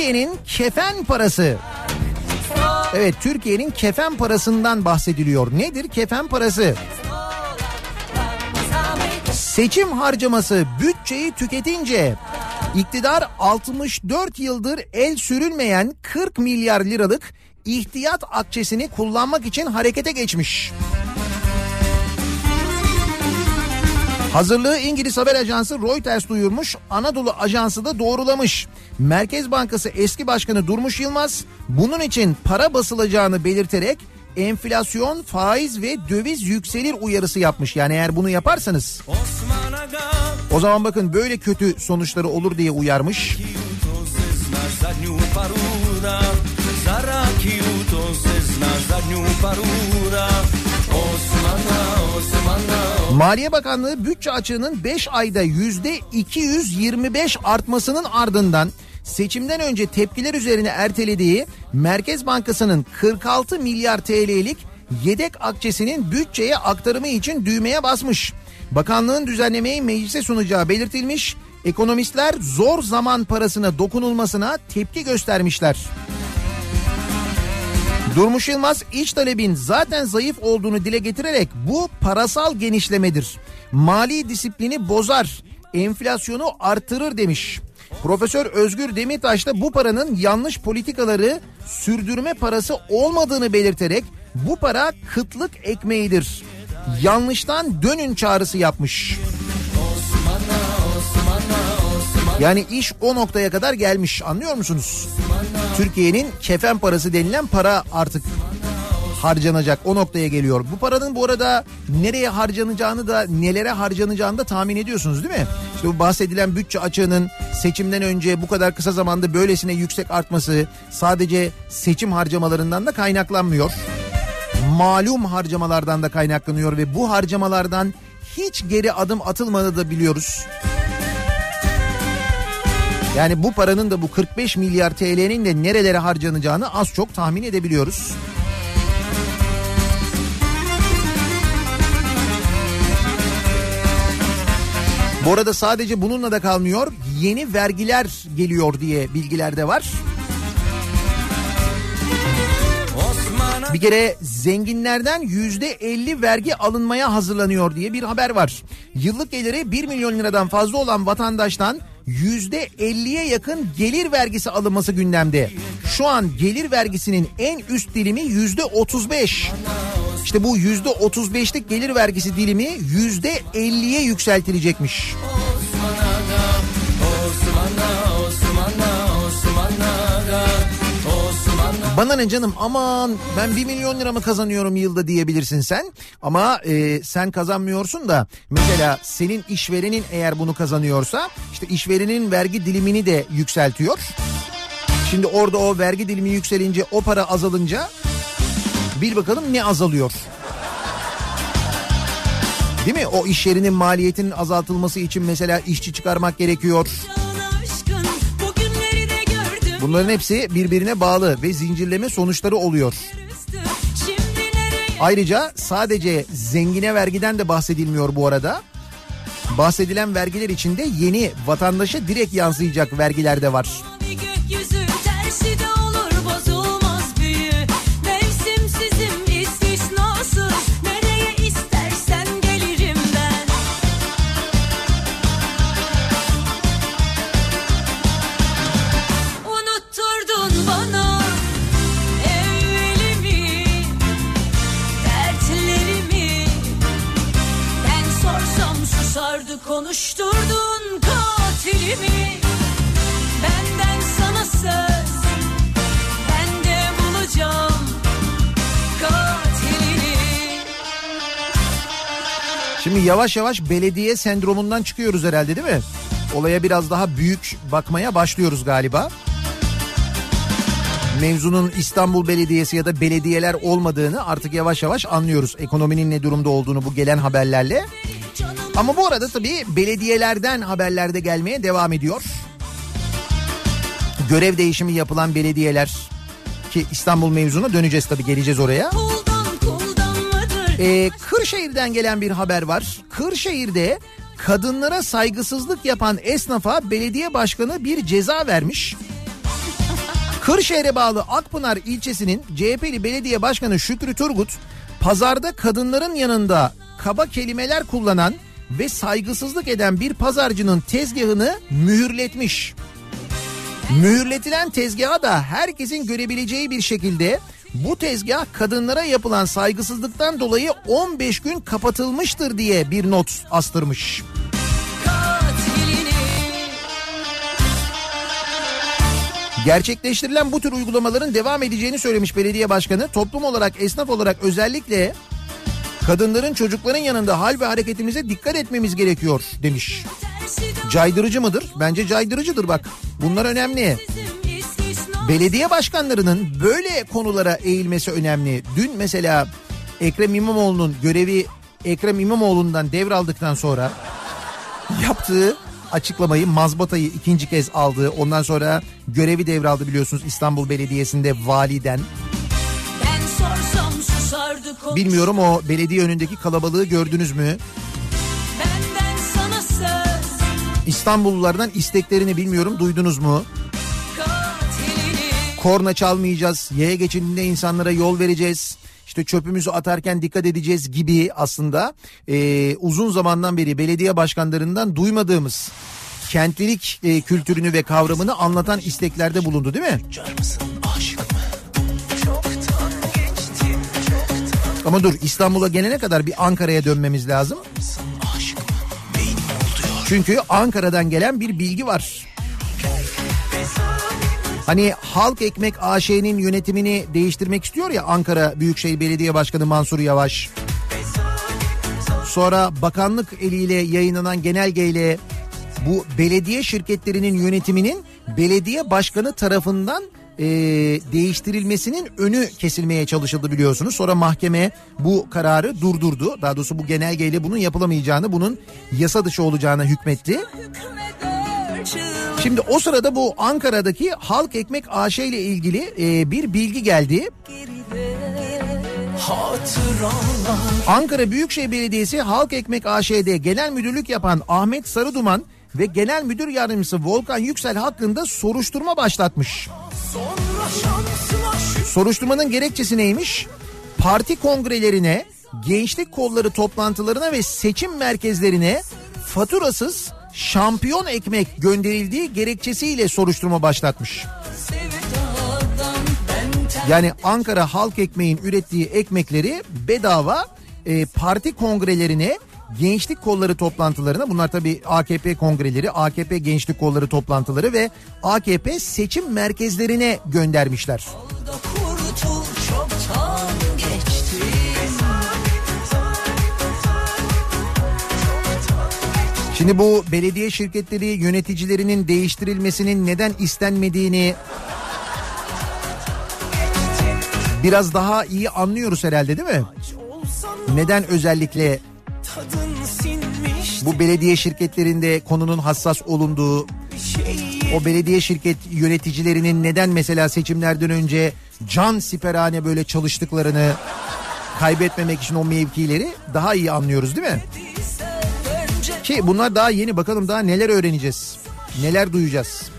Türkiye'nin kefen parası. Evet Türkiye'nin kefen parasından bahsediliyor. Nedir kefen parası? Seçim harcaması bütçeyi tüketince iktidar 64 yıldır el sürülmeyen 40 milyar liralık ihtiyat akçesini kullanmak için harekete geçmiş. Hazırlığı İngiliz haber ajansı Reuters duyurmuş, Anadolu ajansı da doğrulamış. Merkez Bankası eski başkanı Durmuş Yılmaz bunun için para basılacağını belirterek enflasyon, faiz ve döviz yükselir uyarısı yapmış. Yani eğer bunu yaparsanız o zaman bakın böyle kötü sonuçları olur diye uyarmış. Maliye Bakanlığı bütçe açığının 5 ayda yüzde 225 artmasının ardından seçimden önce tepkiler üzerine ertelediği Merkez Bankası'nın 46 milyar TL'lik yedek akçesinin bütçeye aktarımı için düğmeye basmış. Bakanlığın düzenlemeyi meclise sunacağı belirtilmiş. Ekonomistler zor zaman parasına dokunulmasına tepki göstermişler. Durmuş Yılmaz iç talebin zaten zayıf olduğunu dile getirerek bu parasal genişlemedir. Mali disiplini bozar, enflasyonu artırır demiş. Profesör Özgür Demirtaş da bu paranın yanlış politikaları sürdürme parası olmadığını belirterek bu para kıtlık ekmeğidir. Yanlıştan dönün çağrısı yapmış. Yani iş o noktaya kadar gelmiş anlıyor musunuz? Türkiye'nin kefen parası denilen para artık harcanacak o noktaya geliyor. Bu paranın bu arada nereye harcanacağını da nelere harcanacağını da tahmin ediyorsunuz değil mi? İşte bu bahsedilen bütçe açığının seçimden önce bu kadar kısa zamanda böylesine yüksek artması sadece seçim harcamalarından da kaynaklanmıyor. Malum harcamalardan da kaynaklanıyor ve bu harcamalardan hiç geri adım atılmadı da biliyoruz. Yani bu paranın da bu 45 milyar TL'nin de nerelere harcanacağını az çok tahmin edebiliyoruz. Bu arada sadece bununla da kalmıyor. Yeni vergiler geliyor diye bilgiler de var. Bir kere zenginlerden yüzde 50 vergi alınmaya hazırlanıyor diye bir haber var. Yıllık geliri 1 milyon liradan fazla olan vatandaştan yüzde 50'ye yakın gelir vergisi alınması gündemde. Şu an gelir vergisinin en üst dilimi yüzde 35. İşte bu yüzde 35'lik gelir vergisi dilimi yüzde 50'ye yükseltilecekmiş. Bana ne canım aman ben 1 milyon lira mı kazanıyorum yılda diyebilirsin sen. Ama e, sen kazanmıyorsun da mesela senin işverenin eğer bunu kazanıyorsa işte işverenin vergi dilimini de yükseltiyor. Şimdi orada o vergi dilimi yükselince o para azalınca bir bakalım ne azalıyor. Değil mi? O iş yerinin maliyetinin azaltılması için mesela işçi çıkarmak gerekiyor. Bunların hepsi birbirine bağlı ve zincirleme sonuçları oluyor. Ayrıca sadece zengine vergiden de bahsedilmiyor bu arada. Bahsedilen vergiler içinde yeni vatandaşa direkt yansıyacak vergiler de var. gökyüzü Şimdi yavaş yavaş belediye sendromundan çıkıyoruz herhalde değil mi? Olaya biraz daha büyük bakmaya başlıyoruz galiba. Mevzunun İstanbul Belediyesi ya da belediyeler olmadığını artık yavaş yavaş anlıyoruz. Ekonominin ne durumda olduğunu bu gelen haberlerle. Ama bu arada tabii belediyelerden haberler de gelmeye devam ediyor. Görev değişimi yapılan belediyeler ki İstanbul mevzuna döneceğiz tabii geleceğiz oraya. mıdır? Ee, Kırşehir'den gelen bir haber var. Kırşehir'de kadınlara saygısızlık yapan esnafa belediye başkanı bir ceza vermiş. Kırşehir'e bağlı Akpınar ilçesinin CHP'li belediye başkanı Şükrü Turgut pazarda kadınların yanında kaba kelimeler kullanan ve saygısızlık eden bir pazarcının tezgahını mühürletmiş. Mühürletilen tezgaha da herkesin görebileceği bir şekilde Bu tezgah kadınlara yapılan saygısızlıktan dolayı 15 gün kapatılmıştır diye bir not astırmış. Gerçekleştirilen bu tür uygulamaların devam edeceğini söylemiş belediye başkanı. Toplum olarak, esnaf olarak özellikle kadınların, çocukların yanında hal ve hareketimize dikkat etmemiz gerekiyor demiş. Caydırıcı mıdır? Bence caydırıcıdır bak. Bunlar önemli. Belediye başkanlarının böyle konulara eğilmesi önemli. Dün mesela Ekrem İmamoğlu'nun görevi Ekrem İmamoğlu'ndan devraldıktan sonra yaptığı açıklamayı mazbatayı ikinci kez aldı. Ondan sonra görevi devraldı biliyorsunuz İstanbul Belediyesi'nde validen. Susardı Bilmiyorum o belediye önündeki kalabalığı gördünüz mü? İstanbullulardan isteklerini bilmiyorum duydunuz mu? Korna çalmayacağız, yaya geçidinde insanlara yol vereceğiz. İşte çöpümüzü atarken dikkat edeceğiz gibi aslında e, uzun zamandan beri belediye başkanlarından duymadığımız kentlilik e, kültürünü ve kavramını anlatan isteklerde bulundu değil mi? Ama dur İstanbul'a gelene kadar bir Ankara'ya dönmemiz lazım. Çünkü Ankara'dan gelen bir bilgi var. Hani Halk Ekmek AŞ'nin yönetimini değiştirmek istiyor ya Ankara Büyükşehir Belediye Başkanı Mansur Yavaş. Sonra bakanlık eliyle yayınlanan genelgeyle bu belediye şirketlerinin yönetiminin belediye başkanı tarafından e, değiştirilmesinin önü kesilmeye çalışıldı biliyorsunuz. Sonra mahkeme bu kararı durdurdu. Daha doğrusu bu genelgeyle bunun yapılamayacağını, bunun yasa dışı olacağına hükmetti. hükmeder Şimdi o sırada bu Ankara'daki Halk Ekmek AŞ ile ilgili e, bir bilgi geldi. Ankara Büyükşehir Belediyesi Halk Ekmek AŞ'de genel müdürlük yapan Ahmet Sarıduman ve genel müdür yardımcısı Volkan Yüksel hakkında soruşturma başlatmış. Soruşturmanın gerekçesi neymiş? Parti kongrelerine, gençlik kolları toplantılarına ve seçim merkezlerine faturasız şampiyon ekmek gönderildiği gerekçesiyle soruşturma başlatmış. Yani Ankara Halk Ekmeğin ürettiği ekmekleri bedava e, parti kongrelerine, gençlik kolları toplantılarına bunlar tabii AKP kongreleri, AKP gençlik kolları toplantıları ve AKP seçim merkezlerine göndermişler. kurtul Şimdi bu belediye şirketleri yöneticilerinin değiştirilmesinin neden istenmediğini biraz daha iyi anlıyoruz herhalde değil mi? Neden özellikle bu belediye şirketlerinde konunun hassas olunduğu, o belediye şirket yöneticilerinin neden mesela seçimlerden önce can siperhane böyle çalıştıklarını kaybetmemek için o mevkileri daha iyi anlıyoruz değil mi? Ki bunlar daha yeni bakalım daha neler öğreneceğiz. Neler duyacağız.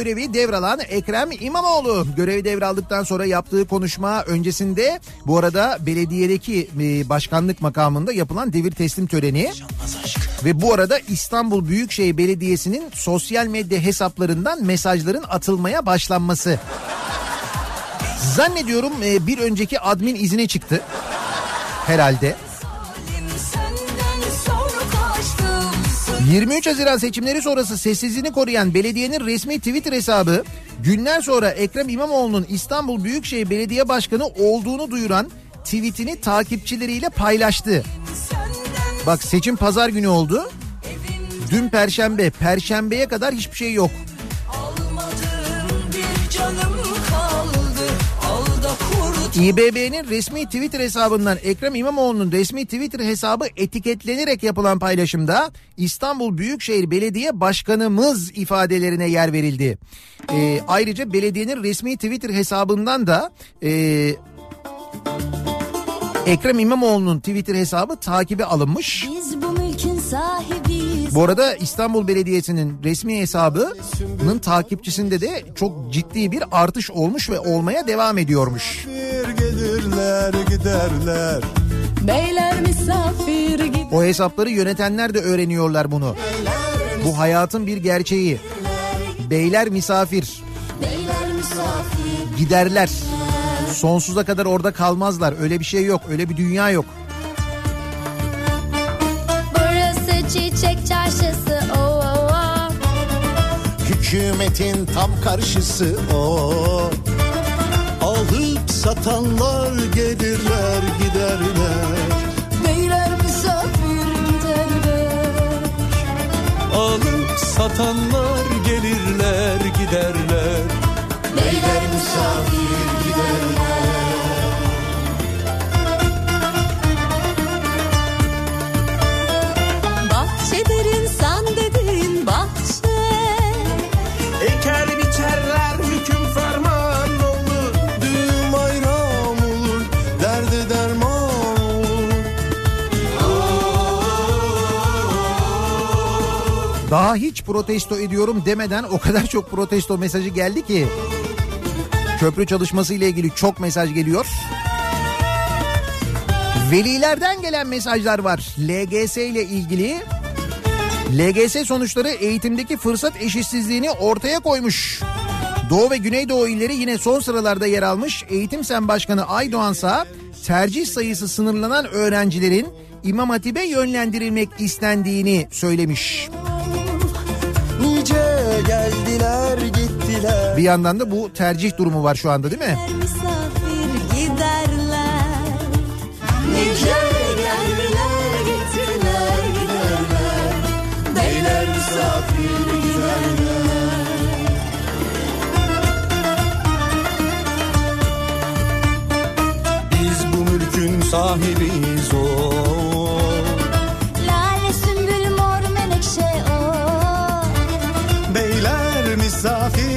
Görevi devralan Ekrem İmamoğlu görevi devraldıktan sonra yaptığı konuşma öncesinde bu arada belediyedeki e, başkanlık makamında yapılan devir teslim töreni ve bu arada İstanbul Büyükşehir Belediyesi'nin sosyal medya hesaplarından mesajların atılmaya başlanması. Zannediyorum e, bir önceki admin izine çıktı herhalde. 23 Haziran seçimleri sonrası sessizliğini koruyan belediyenin resmi Twitter hesabı günler sonra Ekrem İmamoğlu'nun İstanbul Büyükşehir Belediye Başkanı olduğunu duyuran tweetini takipçileriyle paylaştı. Bak seçim pazar günü oldu. Dün perşembe, perşembeye kadar hiçbir şey yok. almadığım bir canım İBB'nin resmi Twitter hesabından Ekrem İmamoğlu'nun resmi Twitter hesabı etiketlenerek yapılan paylaşımda İstanbul Büyükşehir Belediye Başkanımız ifadelerine yer verildi. Ee, ayrıca belediyenin resmi Twitter hesabından da e, Ekrem İmamoğlu'nun Twitter hesabı takibe alınmış. biz bu mülkün sahibiyiz. Bu arada İstanbul Belediyesi'nin resmi hesabının takipçisinde de çok ciddi bir artış olmuş ve olmaya devam ediyormuş. Gelirler giderler Beyler misafir gider. O hesapları yönetenler de öğreniyorlar bunu. Bu hayatın bir gerçeği. Beyler misafir, Beyler misafir. giderler. Sonsuza kadar orada kalmazlar. Öyle bir şey yok. Öyle bir dünya yok. Burası çiçek Hükümetin tam karşısı o. Alıp satanlar gelirler giderler. Beyler misafir giderler. Alıp satanlar gelirler giderler. Beyler misafir Daha hiç protesto ediyorum demeden o kadar çok protesto mesajı geldi ki. Köprü çalışması ile ilgili çok mesaj geliyor. Velilerden gelen mesajlar var. LGS ile ilgili. LGS sonuçları eğitimdeki fırsat eşitsizliğini ortaya koymuş. Doğu ve Güneydoğu illeri yine son sıralarda yer almış. Eğitim Sen Başkanı Aydoğansa tercih sayısı sınırlanan öğrencilerin İmam Hatip'e yönlendirilmek istendiğini söylemiş. Nice geldiler gittiler Bir yandan da bu tercih durumu var şu anda değil mi? misafir giderler. Nice geldiler gittiler giderler. Beyler misafir giderler. Biz bu mülkün sahibiyiz o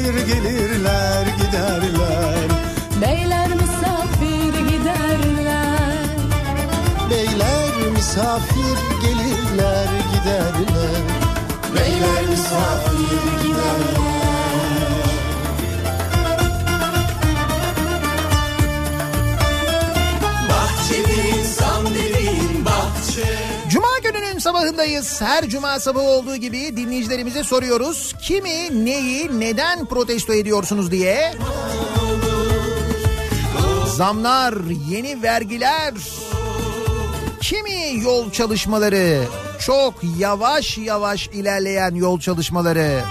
misafir gelirler giderler. Beyler misafir giderler. Beyler misafir gelirler giderler. Beyler misafir giderler sabahındayız. Her cuma sabahı olduğu gibi dinleyicilerimize soruyoruz. Kimi, neyi, neden protesto ediyorsunuz diye. Zamlar, yeni vergiler, kimi yol çalışmaları, çok yavaş yavaş ilerleyen yol çalışmaları.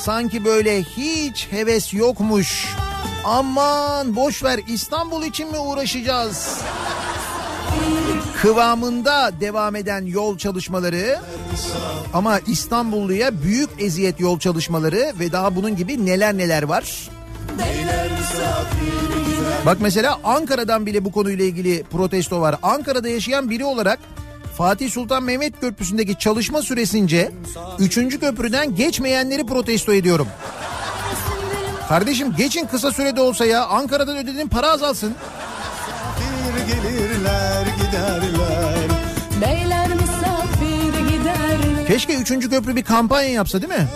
Sanki böyle hiç heves yokmuş. Aman boş ver İstanbul için mi uğraşacağız? Kıvamında devam eden yol çalışmaları ama İstanbulluya büyük eziyet yol çalışmaları ve daha bunun gibi neler neler var. Bak mesela Ankara'dan bile bu konuyla ilgili protesto var. Ankara'da yaşayan biri olarak Fatih Sultan Mehmet Köprüsü'ndeki çalışma süresince 3. köprüden geçmeyenleri protesto ediyorum. Kardeşim geçin kısa sürede olsa ya Ankara'dan ödediğin para azalsın. Gelirler giderler Keşke 3. köprü bir kampanya yapsa değil mi?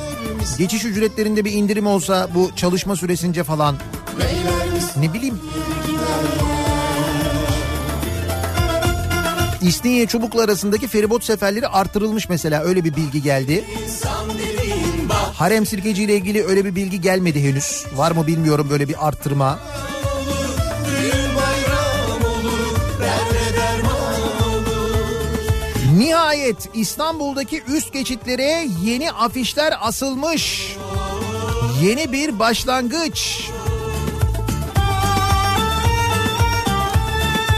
Geçiş ücretlerinde bir indirim olsa bu çalışma süresince falan. Ne bileyim. İstinye Çubuklu arasındaki feribot seferleri artırılmış mesela öyle bir bilgi geldi. Harem Sirkeci ile ilgili öyle bir bilgi gelmedi henüz. Var mı bilmiyorum böyle bir arttırma. Nihayet İstanbul'daki üst geçitlere yeni afişler asılmış. Yeni bir başlangıç.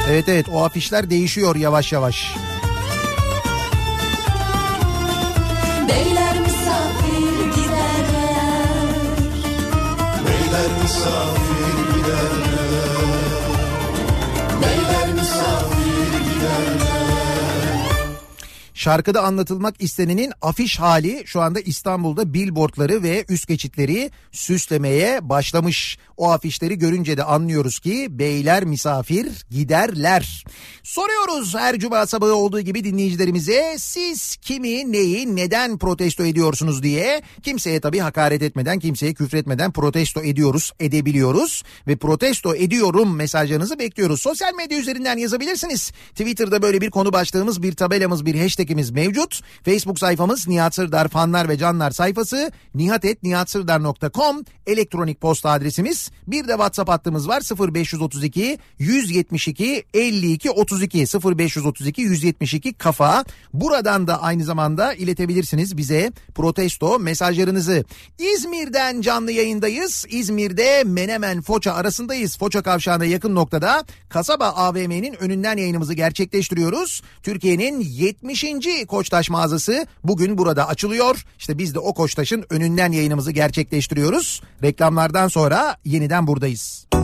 Evet evet o afişler değişiyor yavaş yavaş. Beyler misafir giderler. Beyler misafir giderler Beyler misafir giderler Şarkıda anlatılmak istenenin afiş hali şu anda İstanbul'da billboardları ve üst geçitleri süslemeye başlamış. O afişleri görünce de anlıyoruz ki beyler misafir giderler. Soruyoruz her cuma sabahı olduğu gibi dinleyicilerimize siz kimi neyi neden protesto ediyorsunuz diye kimseye tabii hakaret etmeden kimseye küfretmeden protesto ediyoruz edebiliyoruz ve protesto ediyorum mesajlarınızı bekliyoruz. Sosyal medya üzerinden yazabilirsiniz. Twitter'da böyle bir konu başlığımız bir tabelamız bir hashtagimiz mevcut. Facebook sayfamız Nihat Sırdar fanlar ve canlar sayfası nihatetnihatsırdar.com elektronik posta adresimiz. Bir de WhatsApp hattımız var 0532 172 52 32 0532 172 kafa. Buradan da aynı zamanda iletebilirsiniz bize protesto mesajlarınızı. İzmir'den canlı yayındayız. İzmir'de Menemen Foça arasındayız. Foça kavşağına yakın noktada Kasaba AVM'nin önünden yayınımızı gerçekleştiriyoruz. Türkiye'nin 70. Koçtaş mağazası bugün burada açılıyor. İşte biz de o Koçtaş'ın önünden yayınımızı gerçekleştiriyoruz. Reklamlardan sonra yeniden buradayız. Faydos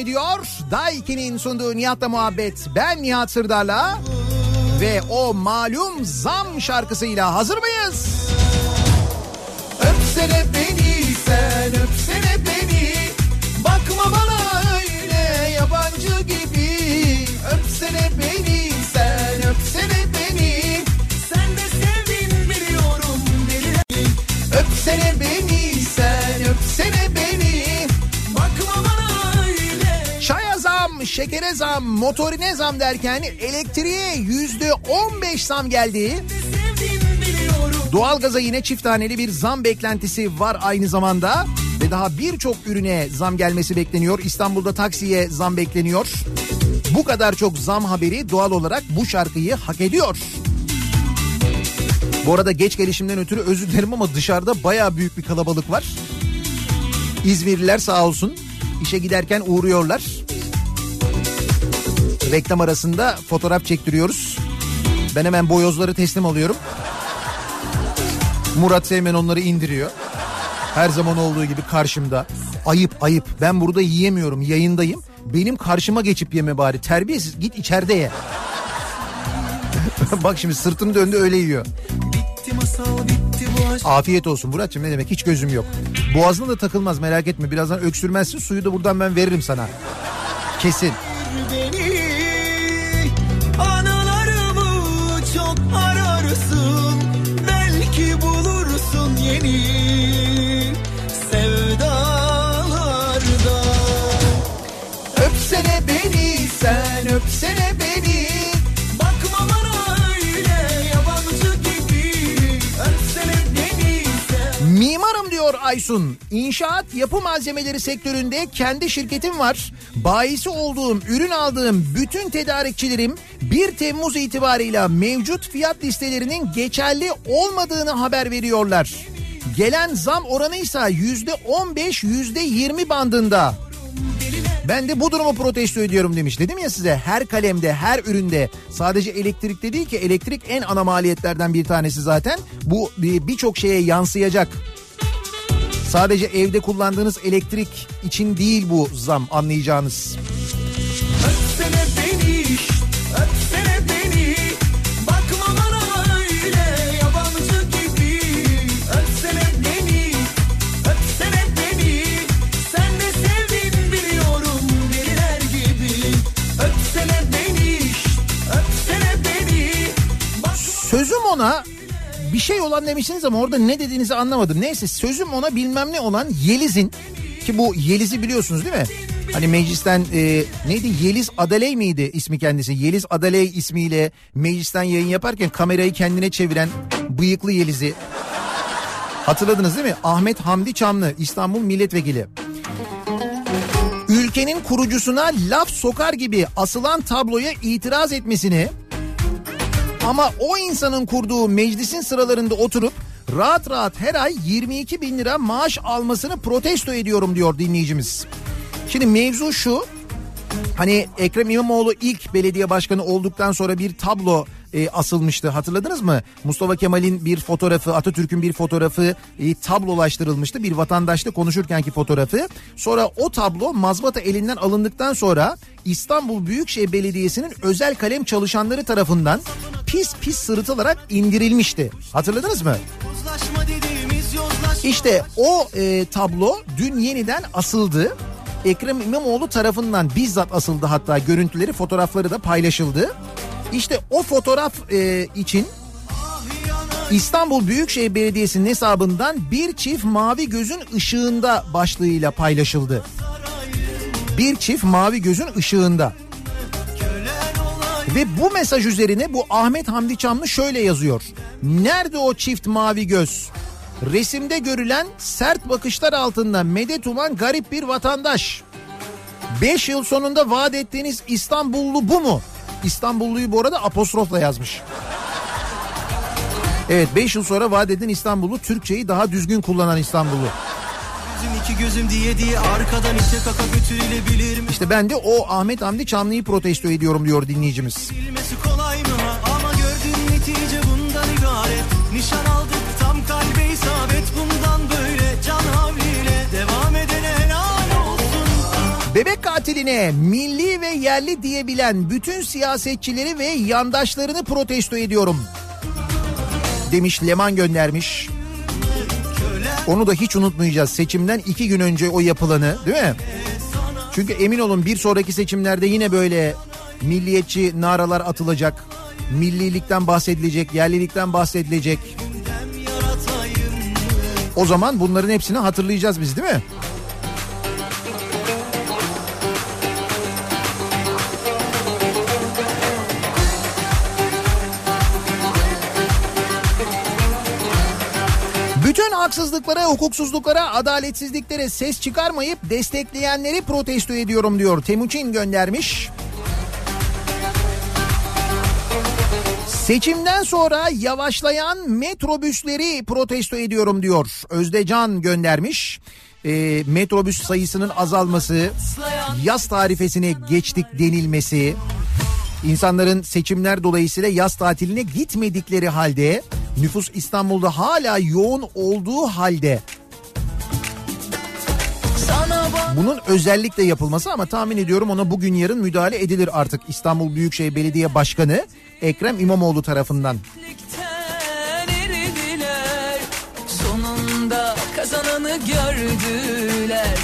ediyor. Daiki'nin sunduğu Nihat'la muhabbet. Ben Nihat Sırdar'la ve o malum zam şarkısıyla hazır mıyız? Öpsene beni sen şekere zam, motorine zam derken elektriğe yüzde 15 zam geldi. Doğalgaza yine çift taneli bir zam beklentisi var aynı zamanda. Ve daha birçok ürüne zam gelmesi bekleniyor. İstanbul'da taksiye zam bekleniyor. Bu kadar çok zam haberi doğal olarak bu şarkıyı hak ediyor. Bu arada geç gelişimden ötürü özür dilerim ama dışarıda baya büyük bir kalabalık var. İzmirliler sağ olsun işe giderken uğruyorlar. Reklam arasında fotoğraf çektiriyoruz. Ben hemen boyozları teslim alıyorum. Murat Seymen onları indiriyor. Her zaman olduğu gibi karşımda. Ayıp ayıp. Ben burada yiyemiyorum yayındayım. Benim karşıma geçip yeme bari. Terbiyesiz git içeride ye. Bak şimdi sırtını döndü öyle yiyor. Bitti masal bitti Afiyet olsun Muratçım ne demek hiç gözüm yok. Boğazına da takılmaz merak etme. Birazdan öksürmezsin suyu da buradan ben veririm sana. Kesin. beni sen öpsene beni Bakma öyle yabancı gibi Öpsene beni sen Mimarım diyor Aysun. İnşaat yapı malzemeleri sektöründe kendi şirketim var. Bayisi olduğum, ürün aldığım bütün tedarikçilerim 1 Temmuz itibarıyla mevcut fiyat listelerinin geçerli olmadığını haber veriyorlar. Gelen zam oranıysa yüzde 15 yüzde 20 bandında. Ben de bu durumu protesto ediyorum demiş. Dedim ya size her kalemde, her üründe sadece elektrikte değil ki elektrik en ana maliyetlerden bir tanesi zaten. Bu bir- birçok şeye yansıyacak. Sadece evde kullandığınız elektrik için değil bu zam anlayacağınız. Ona bir şey olan demişsiniz ama orada ne dediğinizi anlamadım. Neyse sözüm ona bilmem ne olan Yeliz'in ki bu Yeliz'i biliyorsunuz değil mi? Hani meclisten e, neydi Yeliz Adaley miydi ismi kendisi? Yeliz Adaley ismiyle meclisten yayın yaparken kamerayı kendine çeviren bıyıklı Yeliz'i hatırladınız değil mi? Ahmet Hamdi Çamlı İstanbul Milletvekili. Ülkenin kurucusuna laf sokar gibi asılan tabloya itiraz etmesini ama o insanın kurduğu meclisin sıralarında oturup rahat rahat her ay 22 bin lira maaş almasını protesto ediyorum diyor dinleyicimiz. Şimdi mevzu şu hani Ekrem İmamoğlu ilk belediye başkanı olduktan sonra bir tablo e, asılmıştı hatırladınız mı? Mustafa Kemal'in bir fotoğrafı Atatürk'ün bir fotoğrafı e, tablolaştırılmıştı bir vatandaşla konuşurkenki fotoğrafı. Sonra o tablo mazbata elinden alındıktan sonra İstanbul Büyükşehir Belediyesi'nin özel kalem çalışanları tarafından pis pis sırıtılarak indirilmişti. Hatırladınız mı? İşte o e, tablo dün yeniden asıldı. Ekrem İmamoğlu tarafından bizzat asıldı hatta görüntüleri fotoğrafları da paylaşıldı. İşte o fotoğraf e, için İstanbul Büyükşehir Belediyesi'nin hesabından bir çift mavi gözün ışığında başlığıyla paylaşıldı. Bir çift mavi gözün ışığında. Ve bu mesaj üzerine bu Ahmet Hamdi Çamlı şöyle yazıyor. Nerede o çift mavi göz? Resimde görülen sert bakışlar altında medet uman garip bir vatandaş. 5 yıl sonunda vaat ettiğiniz İstanbullu bu mu? İstanbulluyu bu arada apostrofla yazmış. Evet 5 yıl sonra vaat edilen İstanbullu Türkçeyi daha düzgün kullanan İstanbullu. Gözüm iki gözüm diye diye? İşte ben de o Ahmet Hamdi Çamlı'yı protesto ediyorum diyor dinleyicimiz. Bilmesi kolay mı? Ama gördüğün netice bundan ibaret. Nişan aldık Bebek katiline milli ve yerli diyebilen bütün siyasetçileri ve yandaşlarını protesto ediyorum. Demiş Leman göndermiş. Onu da hiç unutmayacağız. Seçimden iki gün önce o yapılanı değil mi? Çünkü emin olun bir sonraki seçimlerde yine böyle milliyetçi naralar atılacak. Millilikten bahsedilecek, yerlilikten bahsedilecek. O zaman bunların hepsini hatırlayacağız biz değil mi? Bütün haksızlıklara, hukuksuzluklara, adaletsizliklere ses çıkarmayıp destekleyenleri protesto ediyorum diyor. Temuçin göndermiş. Seçimden sonra yavaşlayan metrobüsleri protesto ediyorum diyor. Özdecan göndermiş. E, metrobüs sayısının azalması, yaz tarifesine geçtik denilmesi, insanların seçimler dolayısıyla yaz tatiline gitmedikleri halde nüfus İstanbul'da hala yoğun olduğu halde. Bunun özellikle yapılması ama tahmin ediyorum ona bugün yarın müdahale edilir artık. İstanbul Büyükşehir Belediye Başkanı Ekrem İmamoğlu tarafından. Eridiler Sonunda kazananı gördüler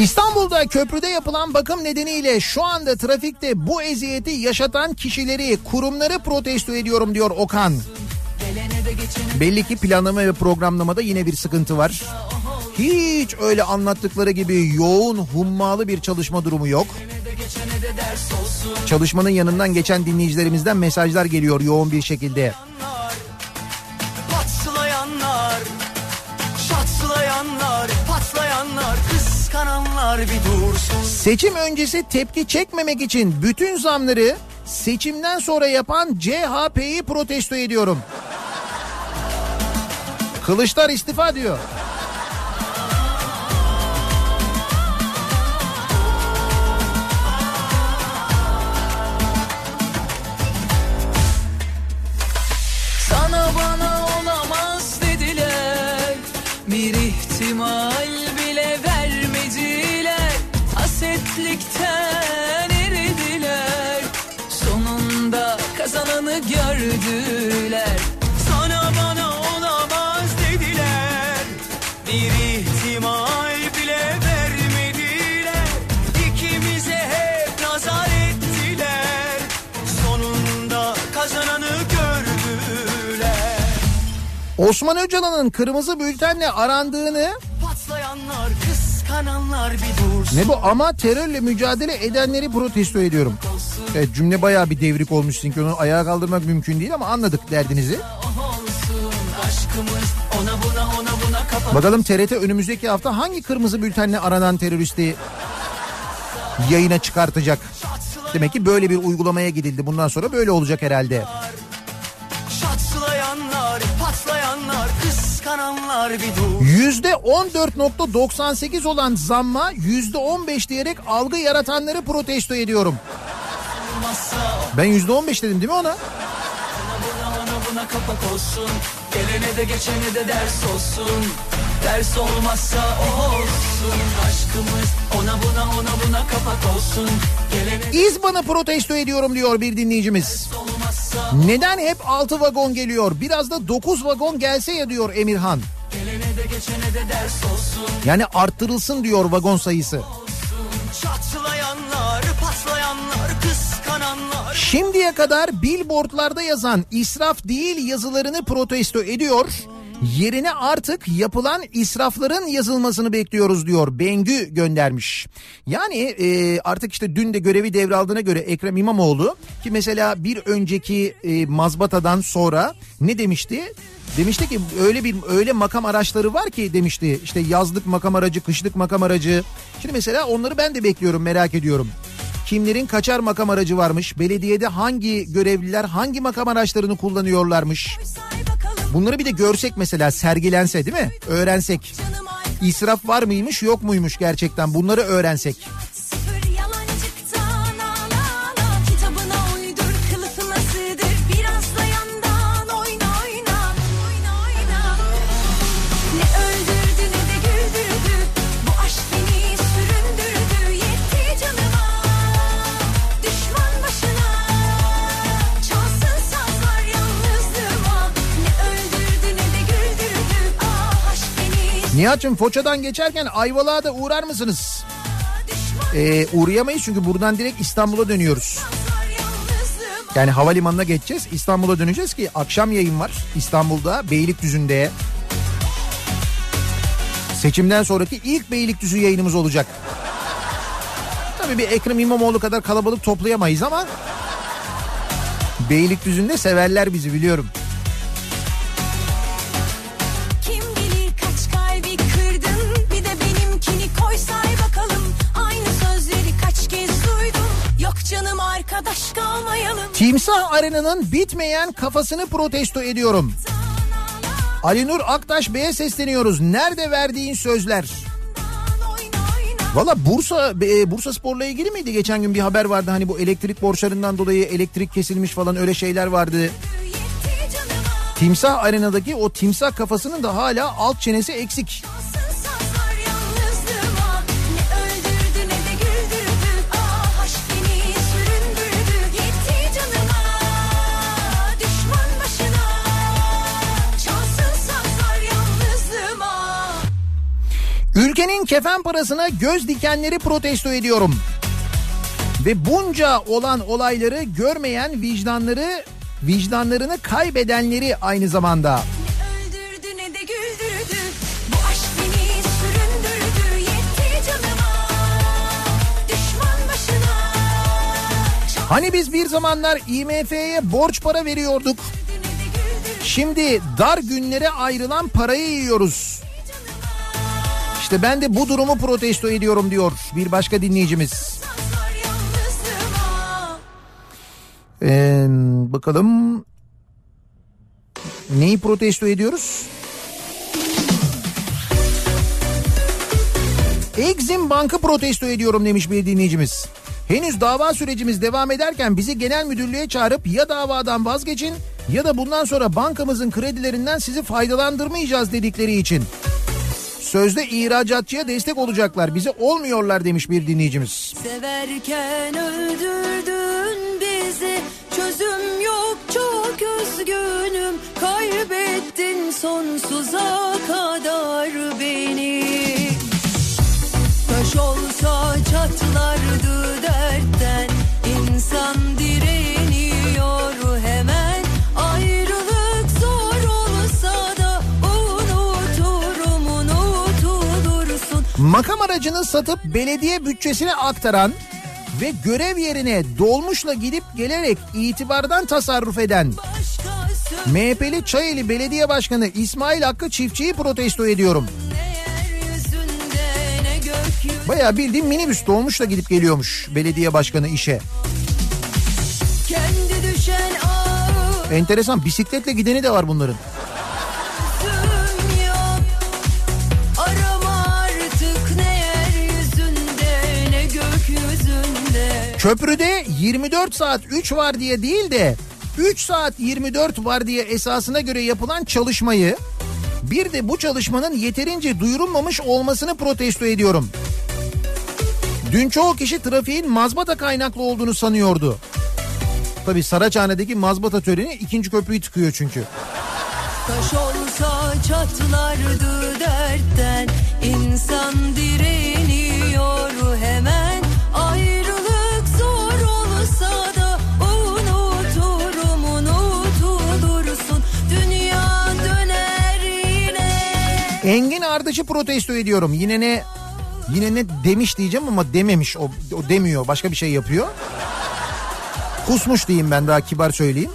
İstanbul'da köprüde yapılan bakım nedeniyle şu anda trafikte bu eziyeti yaşatan kişileri, kurumları protesto ediyorum diyor Okan. Belli ki planlama ve programlamada yine bir sıkıntı var. Hiç öyle anlattıkları gibi yoğun, hummalı bir çalışma durumu yok. Çalışmanın yanından geçen dinleyicilerimizden mesajlar geliyor yoğun bir şekilde. Patlayanlar, şatlayanlar, patlayanlar, kıskananlar bir dursun. Seçim öncesi tepki çekmemek için bütün zamları seçimden sonra yapan CHP'yi protesto ediyorum. Kılıçlar istifa diyor. Osman Öcalan'ın kırmızı bültenle arandığını Patlayanlar kıskananlar bir dursun ne bu ama terörle mücadele edenleri protesto ediyorum. Evet cümle bayağı bir devrik olmuş çünkü onu ayağa kaldırmak mümkün değil ama anladık derdinizi. ona buna ona buna Bakalım TRT önümüzdeki hafta hangi kırmızı bültenle aranan teröristi yayına çıkartacak? Demek ki böyle bir uygulamaya gidildi. Bundan sonra böyle olacak herhalde. Şatlayanlar patlayanlar kıskananlar bir dur Yüzde 14.98 olan zamma yüzde 15 diyerek algı yaratanları protesto ediyorum. Ben yüzde 15 dedim değil mi ona? buna ona buna kapak olsun Gelene de geçene de ders olsun Ders olmazsa o olsun Aşkımız ona buna ona buna kapak olsun Gelene İzban'ı protesto ediyorum diyor bir dinleyicimiz. olmazsa Neden hep 6 vagon geliyor? Biraz da 9 vagon gelse ya diyor Emirhan. Yani arttırılsın diyor vagon sayısı. Şimdiye kadar billboardlarda yazan israf değil yazılarını protesto ediyor. Yerine artık yapılan israfların yazılmasını bekliyoruz diyor. Bengü göndermiş. Yani e, artık işte dün de görevi devraldığına göre Ekrem İmamoğlu ki mesela bir önceki e, mazbatadan sonra ne demişti? Demişti ki öyle bir öyle makam araçları var ki demişti. işte yazlık makam aracı, kışlık makam aracı. Şimdi mesela onları ben de bekliyorum, merak ediyorum. Kimlerin kaçar makam aracı varmış? Belediyede hangi görevliler hangi makam araçlarını kullanıyorlarmış? Bunları bir de görsek mesela sergilense değil mi? Öğrensek. İsraf var mıymış yok muymuş gerçekten bunları öğrensek. Nihat'cığım Foça'dan geçerken Ayvalık'a da uğrar mısınız? Ee, uğrayamayız çünkü buradan direkt İstanbul'a dönüyoruz. Yani havalimanına geçeceğiz. İstanbul'a döneceğiz ki akşam yayın var İstanbul'da Beylikdüzü'nde. Seçimden sonraki ilk Beylikdüzü yayınımız olacak. Tabii bir Ekrem İmamoğlu kadar kalabalık toplayamayız ama Beylikdüzü'nde severler bizi biliyorum. Timsah Arena'nın bitmeyen kafasını protesto ediyorum. Ali Nur Aktaş Bey'e sesleniyoruz. Nerede verdiğin sözler? Valla Bursa e, Bursa Spor'la ilgili miydi? Geçen gün bir haber vardı hani bu elektrik borçlarından dolayı elektrik kesilmiş falan öyle şeyler vardı. Timsah Arena'daki o timsah kafasının da hala alt çenesi eksik. Ülkenin kefen parasına göz dikenleri protesto ediyorum. Ve bunca olan olayları görmeyen vicdanları vicdanlarını kaybedenleri aynı zamanda. Hani biz bir zamanlar IMF'ye borç para veriyorduk. Şimdi dar günlere ayrılan parayı yiyoruz. İşte ben de bu durumu protesto ediyorum diyor bir başka dinleyicimiz. Ee, bakalım neyi protesto ediyoruz? Exim Bank'ı protesto ediyorum demiş bir dinleyicimiz. Henüz dava sürecimiz devam ederken bizi genel müdürlüğe çağırıp ya davadan vazgeçin ya da bundan sonra bankamızın kredilerinden sizi faydalandırmayacağız dedikleri için. Sözde ihracatçıya destek olacaklar. Bize olmuyorlar demiş bir dinleyicimiz. Severken öldürdün bizi. Çözüm yok çok üzgünüm. Kaybettin sonsuza kadar beni. Taş olsa çatlardı dertten. İnsan değil. Makam aracını satıp belediye bütçesine aktaran ve görev yerine dolmuşla gidip gelerek itibardan tasarruf eden MHP'li Çayeli Belediye Başkanı İsmail Hakkı Çiftçi'yi protesto ediyorum. Bayağı bildiğim minibüs dolmuşla gidip geliyormuş belediye başkanı işe. Enteresan bisikletle gideni de var bunların. Köprüde 24 saat 3 var diye değil de 3 saat 24 var diye esasına göre yapılan çalışmayı bir de bu çalışmanın yeterince duyurulmamış olmasını protesto ediyorum. Dün çoğu kişi trafiğin mazbata kaynaklı olduğunu sanıyordu. Tabi Saraçhane'deki mazbata töreni ikinci köprüyü tıkıyor çünkü. Taş olsa çatlardı dertten İnsan direniyor Engin Ardıç'ı protesto ediyorum. Yine ne yine ne demiş diyeceğim ama dememiş. O, o demiyor. Başka bir şey yapıyor. Kusmuş diyeyim ben daha kibar söyleyeyim.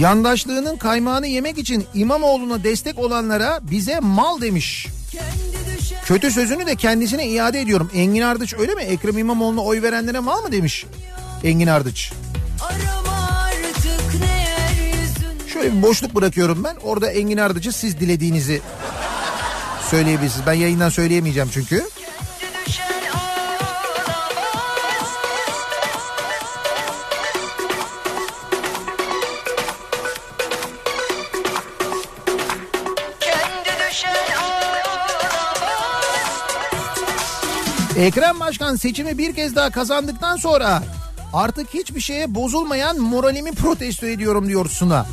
Yandaşlığının kaymağını yemek için İmamoğlu'na destek olanlara bize mal demiş. Kötü sözünü de kendisine iade ediyorum. Engin Ardıç öyle mi? Ekrem İmamoğlu'na oy verenlere mal mı demiş? Engin Ardıç. Şöyle bir boşluk bırakıyorum ben. Orada Engin Ardıç'ı siz dilediğinizi söyleyebilirsiniz. Ben yayından söyleyemeyeceğim çünkü. Ekrem Başkan seçimi bir kez daha kazandıktan sonra artık hiçbir şeye bozulmayan moralimi protesto ediyorum diyor Suna.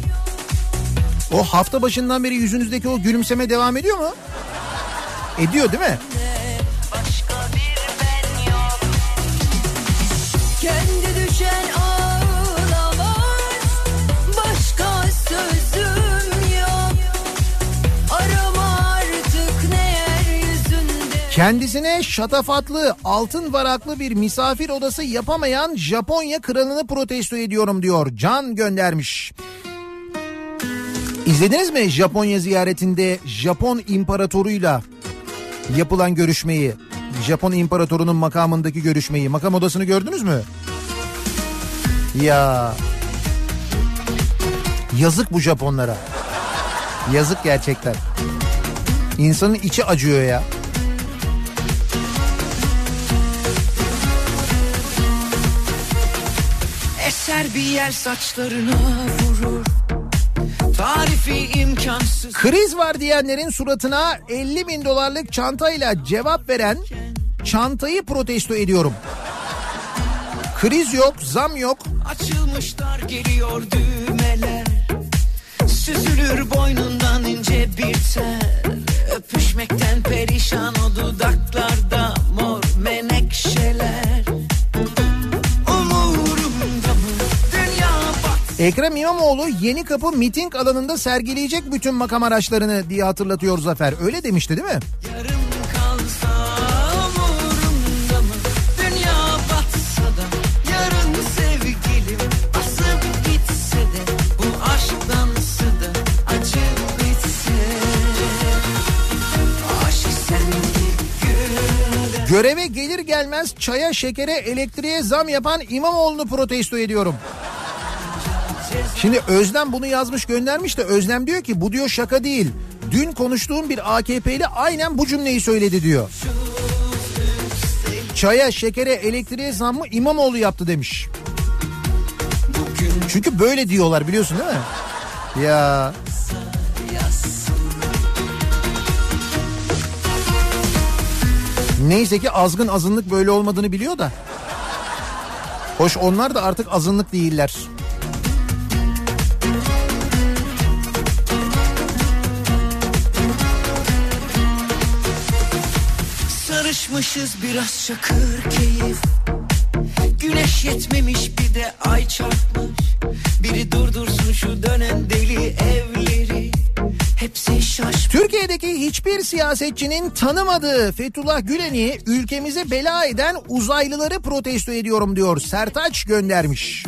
O hafta başından beri yüzünüzdeki o gülümseme devam ediyor mu? Ediyor değil mi? Başka bir ben yok Kendi düşen ağlamaz Başka sözüm yok Arama artık ne yeryüzünde Kendisine şatafatlı, altın varaklı bir misafir odası yapamayan Japonya kralını protesto ediyorum diyor. Can göndermiş. İzlediniz mi Japonya ziyaretinde Japon imparatoruyla yapılan görüşmeyi? Japon imparatorunun makamındaki görüşmeyi. Makam odasını gördünüz mü? Ya yazık bu Japonlara. Yazık gerçekten. İnsanın içi acıyor ya. Eser bir yer saçlarına Kriz var diyenlerin suratına 50 bin dolarlık çantayla cevap veren çantayı protesto ediyorum. Kriz yok, zam yok. Açılmışlar geliyor düğmeler Süzülür boynundan ince bir tel Öpüşmekten perişan o dudaklarda Ekrem İmamoğlu yeni kapı miting alanında sergileyecek bütün makam araçlarını diye hatırlatıyor Zafer. Öyle demişti değil mi? yarım Göreve gelir gelmez çaya, şekere, elektriğe zam yapan İmamoğlu'nu protesto ediyorum. Şimdi Özlem bunu yazmış göndermiş de Özlem diyor ki bu diyor şaka değil. Dün konuştuğum bir AKP'li aynen bu cümleyi söyledi diyor. Çaya, şekere, elektriğe zammı İmamoğlu yaptı demiş. Çünkü böyle diyorlar biliyorsun değil mi? Ya Neyse ki azgın azınlık böyle olmadığını biliyor da. Hoş onlar da artık azınlık değiller. Alışmışız biraz çakır keyif Güneş yetmemiş bir de ay çarpmış Biri durdursun şu dönen deli evleri Hepsi şaş Türkiye'deki hiçbir siyasetçinin tanımadığı Fethullah Gülen'i ülkemize bela eden uzaylıları protesto ediyorum diyor. Sertaç göndermiş.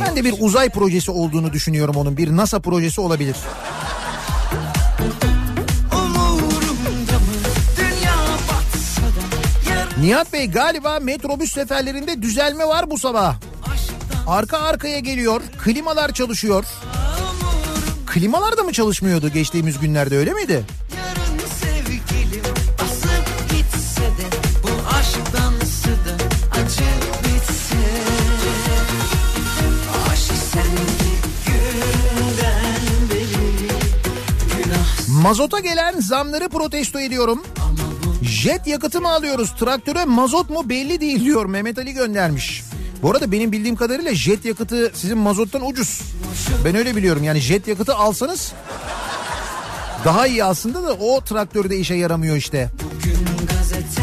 Ben de bir uzay projesi olduğunu düşünüyorum onun. Bir NASA projesi olabilir. Nihat Bey galiba metrobüs seferlerinde düzelme var bu sabah. Arka arkaya geliyor. Klimalar çalışıyor. Klimalar da mı çalışmıyordu geçtiğimiz günlerde öyle miydi? Mazota gelen zamları protesto ediyorum. Jet yakıtı mı alıyoruz? Traktöre mazot mu belli değil diyor Mehmet Ali göndermiş. Bu arada benim bildiğim kadarıyla jet yakıtı sizin mazottan ucuz. Ben öyle biliyorum yani jet yakıtı alsanız daha iyi aslında da o traktörde işe yaramıyor işte. Bugün gazeteler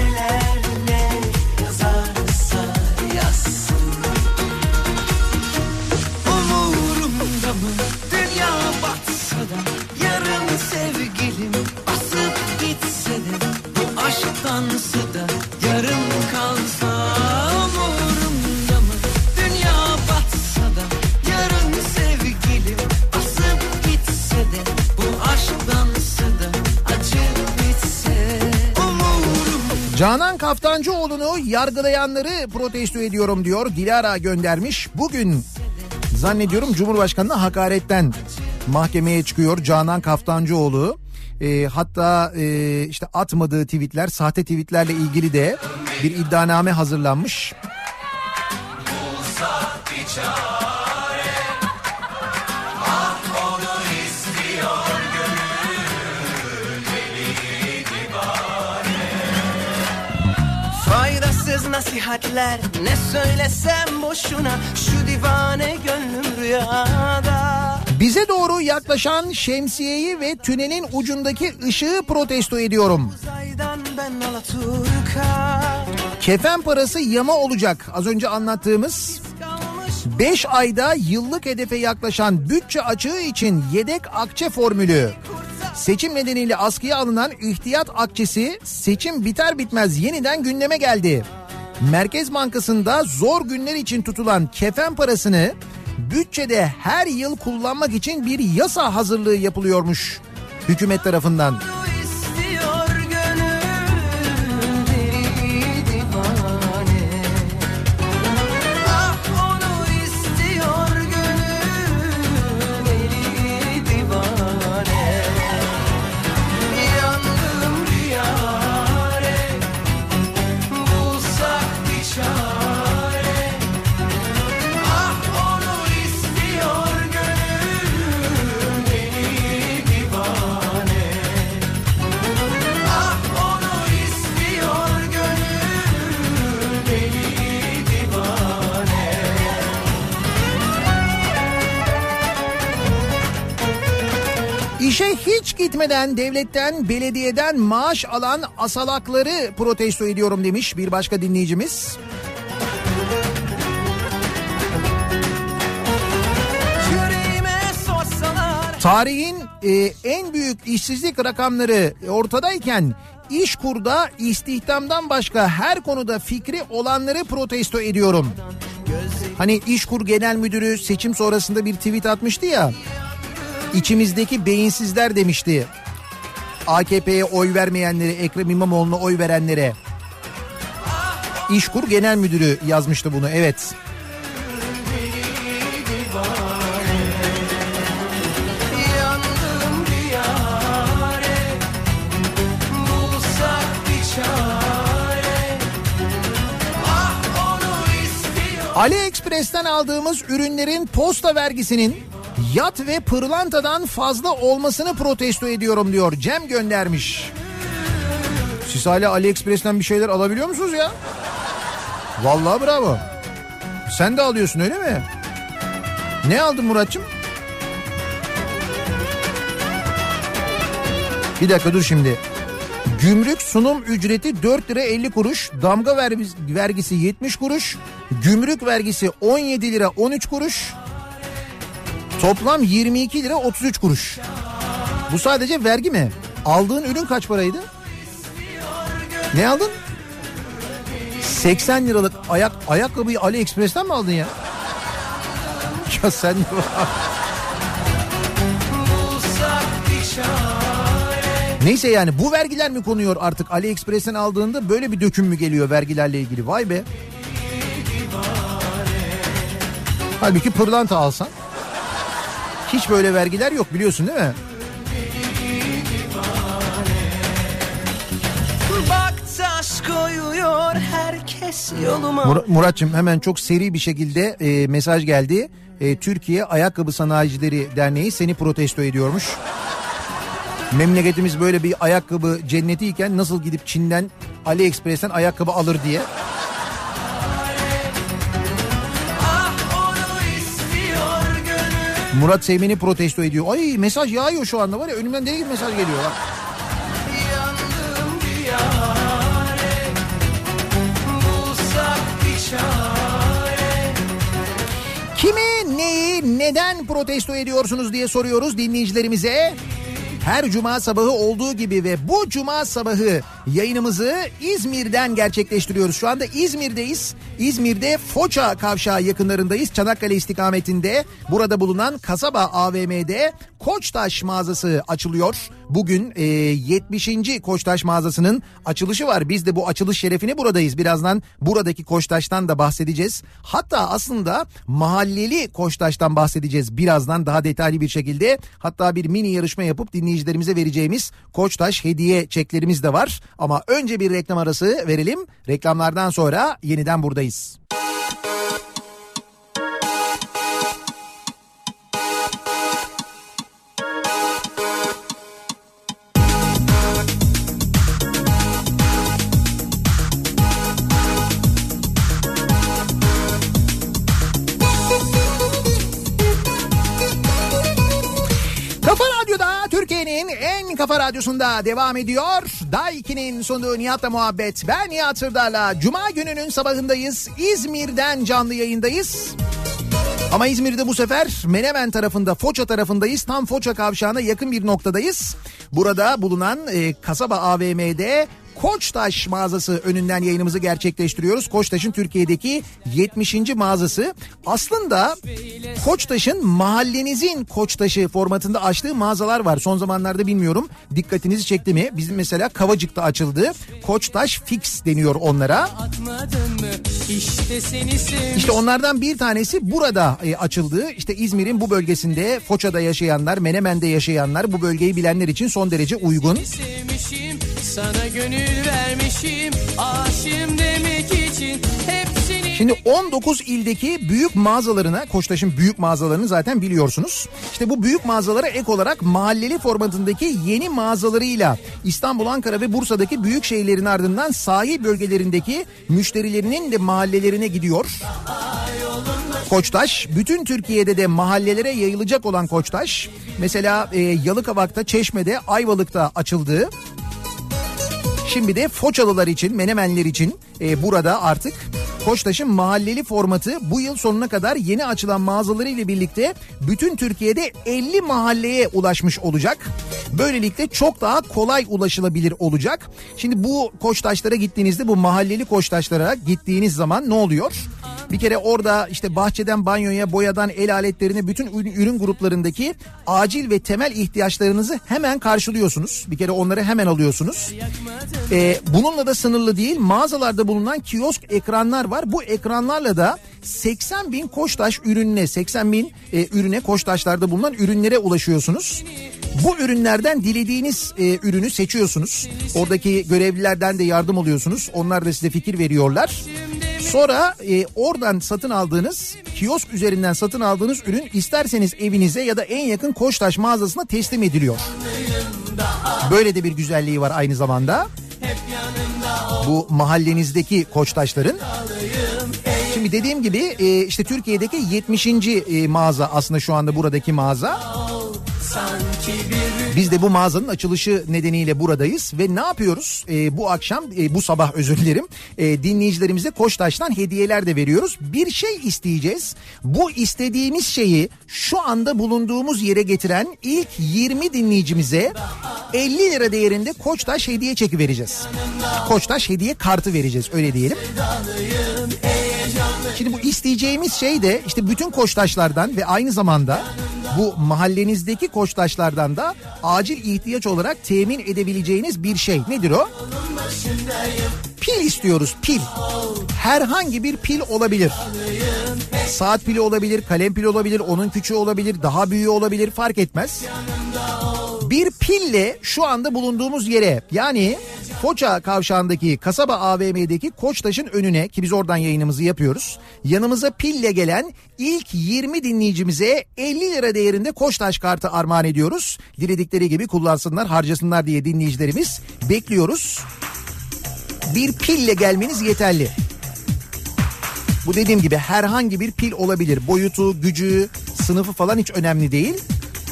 Dansı da yarım kalsa Umurumda mı dünya batsa da Yarın sevgilim basıp gitse de Bu aşk dansı da acı bitse Umurumda Canan Kaftancıoğlu'nu yargılayanları protesto ediyorum diyor. Dilara göndermiş. Bugün zannediyorum Cumhurbaşkanı'na hakaretten mahkemeye çıkıyor Canan Kaftancıoğlu. E, hatta e, işte atmadığı tweetler, sahte tweetlerle ilgili de bir iddianame hazırlanmış. Nasihatler ne söylesem boşuna Şu divane gönlüm rüyada Bize doğru yaklaşan şemsiyeyi ve tünelin ucundaki ışığı protesto ediyorum. Kefen parası yama olacak. Az önce anlattığımız Kalmış 5 ayda yıllık hedefe yaklaşan bütçe açığı için yedek akçe formülü. Seçim nedeniyle askıya alınan ihtiyat akçesi seçim biter bitmez yeniden gündeme geldi. Merkez Bankası'nda zor günler için tutulan kefen parasını bütçede her yıl kullanmak için bir yasa hazırlığı yapılıyormuş hükümet tarafından. Hiç gitmeden devletten, belediyeden maaş alan asalakları protesto ediyorum demiş bir başka dinleyicimiz. Tarihin e, en büyük işsizlik rakamları ortadayken İşkur'da istihdamdan başka her konuda fikri olanları protesto ediyorum. Hani İşkur Genel Müdürü seçim sonrasında bir tweet atmıştı ya. İçimizdeki beyinsizler demişti. AKP'ye oy vermeyenlere, Ekrem İmamoğlu'na oy verenlere. İşkur Genel Müdürü yazmıştı bunu evet. Ah AliExpress'ten aldığımız ürünlerin posta vergisinin yat ve pırlantadan fazla olmasını protesto ediyorum diyor. Cem göndermiş. Siz hala AliExpress'ten bir şeyler alabiliyor musunuz ya? Vallahi bravo. Sen de alıyorsun öyle mi? Ne aldın Muratçım? Bir dakika dur şimdi. Gümrük sunum ücreti 4 lira 50 kuruş. Damga vergisi- vergisi 70 kuruş. Gümrük vergisi 17 lira 13 kuruş. Toplam 22 lira 33 kuruş. Bu sadece vergi mi? Aldığın ürün kaç paraydı? Ne aldın? 80 liralık ayak ayakkabıyı AliExpress'ten mi aldın ya? Ya sen de Neyse yani bu vergiler mi konuyor artık AliExpress'ten aldığında böyle bir döküm mü geliyor vergilerle ilgili? Vay be. Halbuki pırlanta alsan hiç böyle vergiler yok biliyorsun değil mi? Bak taş koyuyor herkes yoluma. Mur- Muratçım hemen çok seri bir şekilde e, mesaj geldi. E, Türkiye Ayakkabı Sanayicileri Derneği seni protesto ediyormuş. Memleketimiz böyle bir ayakkabı cennetiyken nasıl gidip Çin'den AliExpress'ten ayakkabı alır diye. Murat Seymen'i protesto ediyor. Ay mesaj yağıyor şu anda var ya önümden deli gibi mesaj geliyor. Bak. Kimi, neyi, neden protesto ediyorsunuz diye soruyoruz dinleyicilerimize. Her cuma sabahı olduğu gibi ve bu cuma sabahı yayınımızı İzmir'den gerçekleştiriyoruz. Şu anda İzmir'deyiz. İzmir'de Foça kavşağı yakınlarındayız. Çanakkale istikametinde burada bulunan kasaba AVM'de Koçtaş mağazası açılıyor. Bugün e, 70. Koçtaş mağazasının açılışı var. Biz de bu açılış şerefine buradayız. Birazdan buradaki Koçtaş'tan da bahsedeceğiz. Hatta aslında mahalleli Koçtaş'tan bahsedeceğiz birazdan daha detaylı bir şekilde. Hatta bir mini yarışma yapıp dinleyicilerimize vereceğimiz Koçtaş hediye çeklerimiz de var. Ama önce bir reklam arası verelim. Reklamlardan sonra yeniden buradayız. Kafa kafa radyosunda devam ediyor. Daiki'nin sunduğu Nihat'la muhabbet. Ben Nihat Sırdar'la Cuma gününün sabahındayız. İzmir'den canlı yayındayız. Ama İzmir'de bu sefer Menemen tarafında, Foça tarafındayız. Tam Foça kavşağına yakın bir noktadayız. Burada bulunan e, kasaba AVM'de Koçtaş mağazası önünden yayınımızı gerçekleştiriyoruz. Koçtaş'ın Türkiye'deki 70. mağazası. Aslında Koçtaş'ın mahallenizin Koçtaş'ı formatında açtığı mağazalar var. Son zamanlarda bilmiyorum dikkatinizi çekti mi? Bizim mesela Kavacık'ta açıldı. Koçtaş Fix deniyor onlara. İşte. İşte onlardan bir tanesi burada e, açıldı. İşte İzmir'in bu bölgesinde Foça'da yaşayanlar, Menemen'de yaşayanlar bu bölgeyi bilenler için son derece uygun. sevmişim Sana gönül vermişim Aşığım demek için Hepsini Şimdi 19 ildeki büyük mağazalarına, Koçtaş'ın büyük mağazalarını zaten biliyorsunuz. İşte bu büyük mağazalara ek olarak mahalleli formatındaki yeni mağazalarıyla İstanbul, Ankara ve Bursa'daki büyük şehirlerin ardından sahil bölgelerindeki müşterilerinin de mahallelerine gidiyor. Koçtaş bütün Türkiye'de de mahallelere yayılacak olan Koçtaş mesela e, Yalıkavak'ta, Çeşme'de, Ayvalık'ta açıldı. Şimdi de Foçalılar için, Menemenler için e, burada artık Koçtaş'ın mahalleli formatı bu yıl sonuna kadar yeni açılan mağazaları ile birlikte bütün Türkiye'de 50 mahalleye ulaşmış olacak. Böylelikle çok daha kolay ulaşılabilir olacak. Şimdi bu Koçtaşlara gittiğinizde bu mahalleli Koçtaşlara gittiğiniz zaman ne oluyor? Bir kere orada işte bahçeden banyoya, boyadan el aletlerine bütün ürün, gruplarındaki acil ve temel ihtiyaçlarınızı hemen karşılıyorsunuz. Bir kere onları hemen alıyorsunuz. Ee, bununla da sınırlı değil mağazalarda bulunan kiosk ekranlar var. Bu ekranlarla da 80 bin Koçtaş ürününe 80 bin e, ürüne Koçtaşlarda bulunan ürünlere ulaşıyorsunuz. Bu ürünlerden dilediğiniz e, ürünü seçiyorsunuz. Oradaki görevlilerden de yardım alıyorsunuz. Onlar da size fikir veriyorlar. Sonra e, oradan satın aldığınız kiosk üzerinden satın aldığınız ürün isterseniz evinize ya da en yakın Koçtaş mağazasına teslim ediliyor. Böyle de bir güzelliği var aynı zamanda. Bu mahallenizdeki Koçtaşların. Şimdi dediğim gibi e, işte Türkiye'deki 70. e, mağaza aslında şu anda buradaki mağaza. Biz de bu mağazanın açılışı nedeniyle buradayız ve ne yapıyoruz? Ee, bu akşam, e, bu sabah özür dilerim, e, dinleyicilerimize Koçtaş'tan hediyeler de veriyoruz. Bir şey isteyeceğiz. Bu istediğimiz şeyi şu anda bulunduğumuz yere getiren ilk 20 dinleyicimize 50 lira değerinde Koçtaş hediye çeki vereceğiz. Koçtaş hediye kartı vereceğiz öyle diyelim. Şimdi bu isteyeceğimiz şey de işte bütün koçtaşlardan ve aynı zamanda bu mahallenizdeki koçtaşlardan da acil ihtiyaç olarak temin edebileceğiniz bir şey. Nedir o? Pil istiyoruz pil. Herhangi bir pil olabilir. Saat pili olabilir, kalem pili olabilir, onun küçüğü olabilir, daha büyüğü olabilir fark etmez. Bir pille şu anda bulunduğumuz yere yani Foça kavşağındaki kasaba AVM'deki Koçtaş'ın önüne ki biz oradan yayınımızı yapıyoruz. Yanımıza pille gelen ilk 20 dinleyicimize 50 lira değerinde Koçtaş kartı armağan ediyoruz. Diledikleri gibi kullansınlar harcasınlar diye dinleyicilerimiz bekliyoruz. Bir pille gelmeniz yeterli. Bu dediğim gibi herhangi bir pil olabilir. Boyutu, gücü, sınıfı falan hiç önemli değil.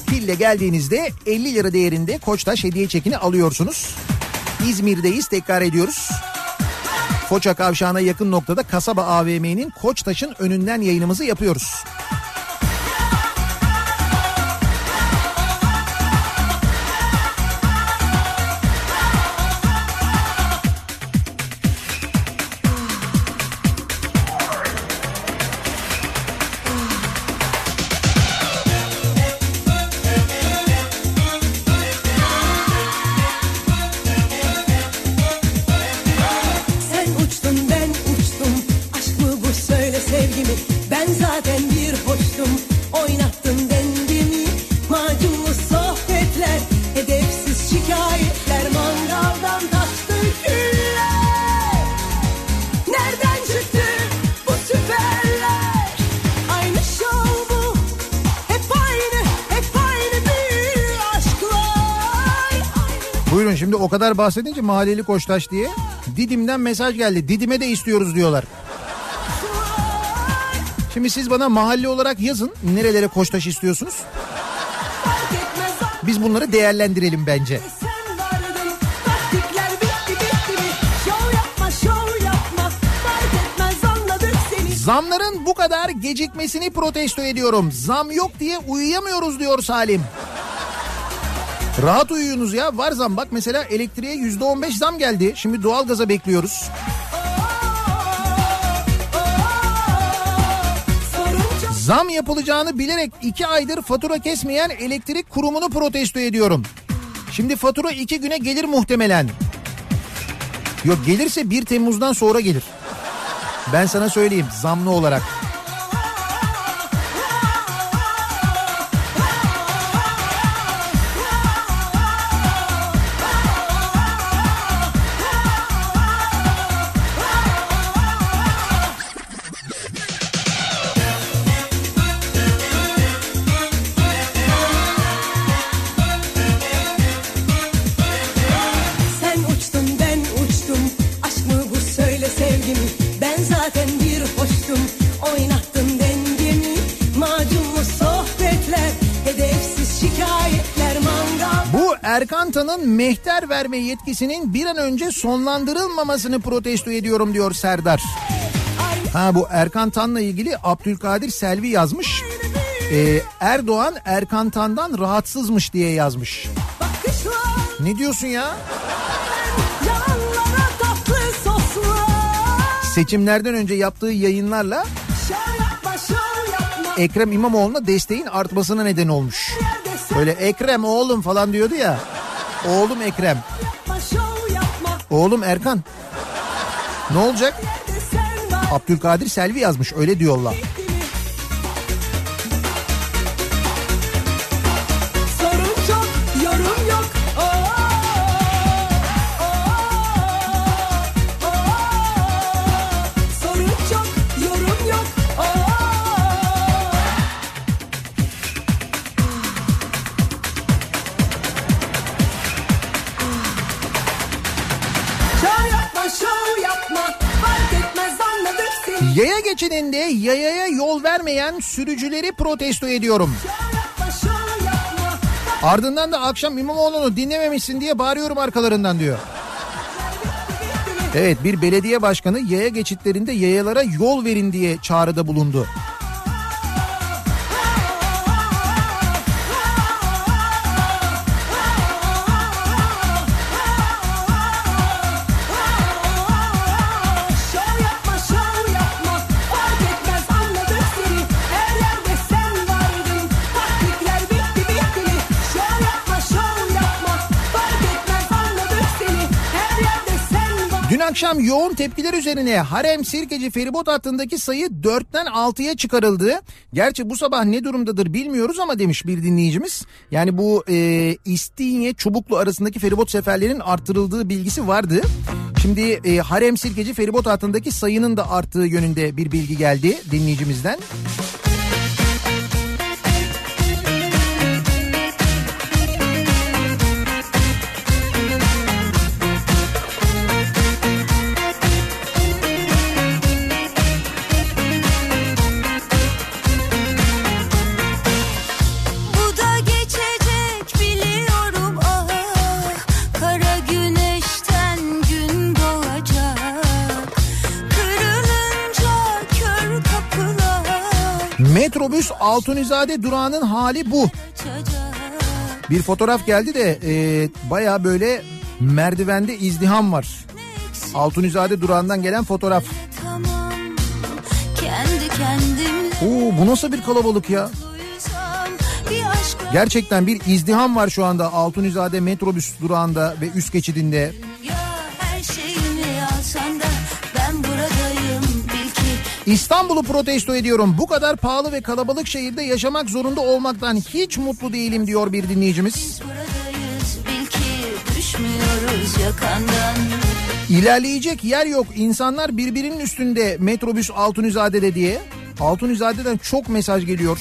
Pille geldiğinizde 50 lira değerinde Koçtaş hediye çekini alıyorsunuz. İzmir'deyiz tekrar ediyoruz. Foça kavşağına yakın noktada kasaba AVM'nin Koçtaş'ın önünden yayınımızı yapıyoruz. Bahsedince mahalleli Koçtaş diye Didim'den mesaj geldi. Didim'e de istiyoruz diyorlar. Şimdi siz bana mahalle olarak yazın nerelere Koçtaş istiyorsunuz. Biz bunları değerlendirelim bence. Zamların bu kadar gecikmesini protesto ediyorum. Zam yok diye uyuyamıyoruz diyor Salim. Rahat uyuyunuz ya var zam bak mesela elektriğe yüzde on beş zam geldi. Şimdi doğalgaza bekliyoruz. Zam yapılacağını bilerek iki aydır fatura kesmeyen elektrik kurumunu protesto ediyorum. Şimdi fatura iki güne gelir muhtemelen. Yok gelirse 1 Temmuz'dan sonra gelir. Ben sana söyleyeyim zamlı olarak. Erkantan'ın mehter verme yetkisinin bir an önce sonlandırılmamasını protesto ediyorum diyor Serdar. Ha bu Erkan Tan'la ilgili Abdülkadir Selvi yazmış. Ee, Erdoğan Erkan Tan'dan rahatsızmış diye yazmış. Ne diyorsun ya? Seçimlerden önce yaptığı yayınlarla. Ekrem İmamoğlu'na desteğin artmasına neden olmuş. Böyle Ekrem oğlum falan diyordu ya. Oğlum Ekrem. Oğlum Erkan. Ne olacak? Abdülkadir Selvi yazmış öyle diyorlar. Geçidinde yayaya yol vermeyen sürücüleri protesto ediyorum. Ardından da akşam İmamoğlu'nu dinlememişsin diye bağırıyorum arkalarından diyor. Evet bir belediye başkanı yaya geçitlerinde yayalara yol verin diye çağrıda bulundu. Akşam yoğun tepkiler üzerine Harem Sirkeci feribot hattındaki sayı 4'ten 6'ya çıkarıldı. Gerçi bu sabah ne durumdadır bilmiyoruz ama demiş bir dinleyicimiz. Yani bu e, İstinye Çubuklu arasındaki feribot seferlerinin arttırıldığı bilgisi vardı. Şimdi e, Harem Sirkeci feribot hattındaki sayının da arttığı yönünde bir bilgi geldi dinleyicimizden. Metrobüs Altunizade durağının hali bu. Bir fotoğraf geldi de e, baya böyle merdivende izdiham var. Altunizade durağından gelen fotoğraf. Oo bu nasıl bir kalabalık ya? Gerçekten bir izdiham var şu anda Altunizade metrobüs durağında ve üst geçidinde. İstanbul'u protesto ediyorum. Bu kadar pahalı ve kalabalık şehirde yaşamak zorunda olmaktan hiç mutlu değilim diyor bir dinleyicimiz. İlerleyecek yer yok. İnsanlar birbirinin üstünde metrobüs Altunizade'de diye. Altunizade'den çok mesaj geliyor.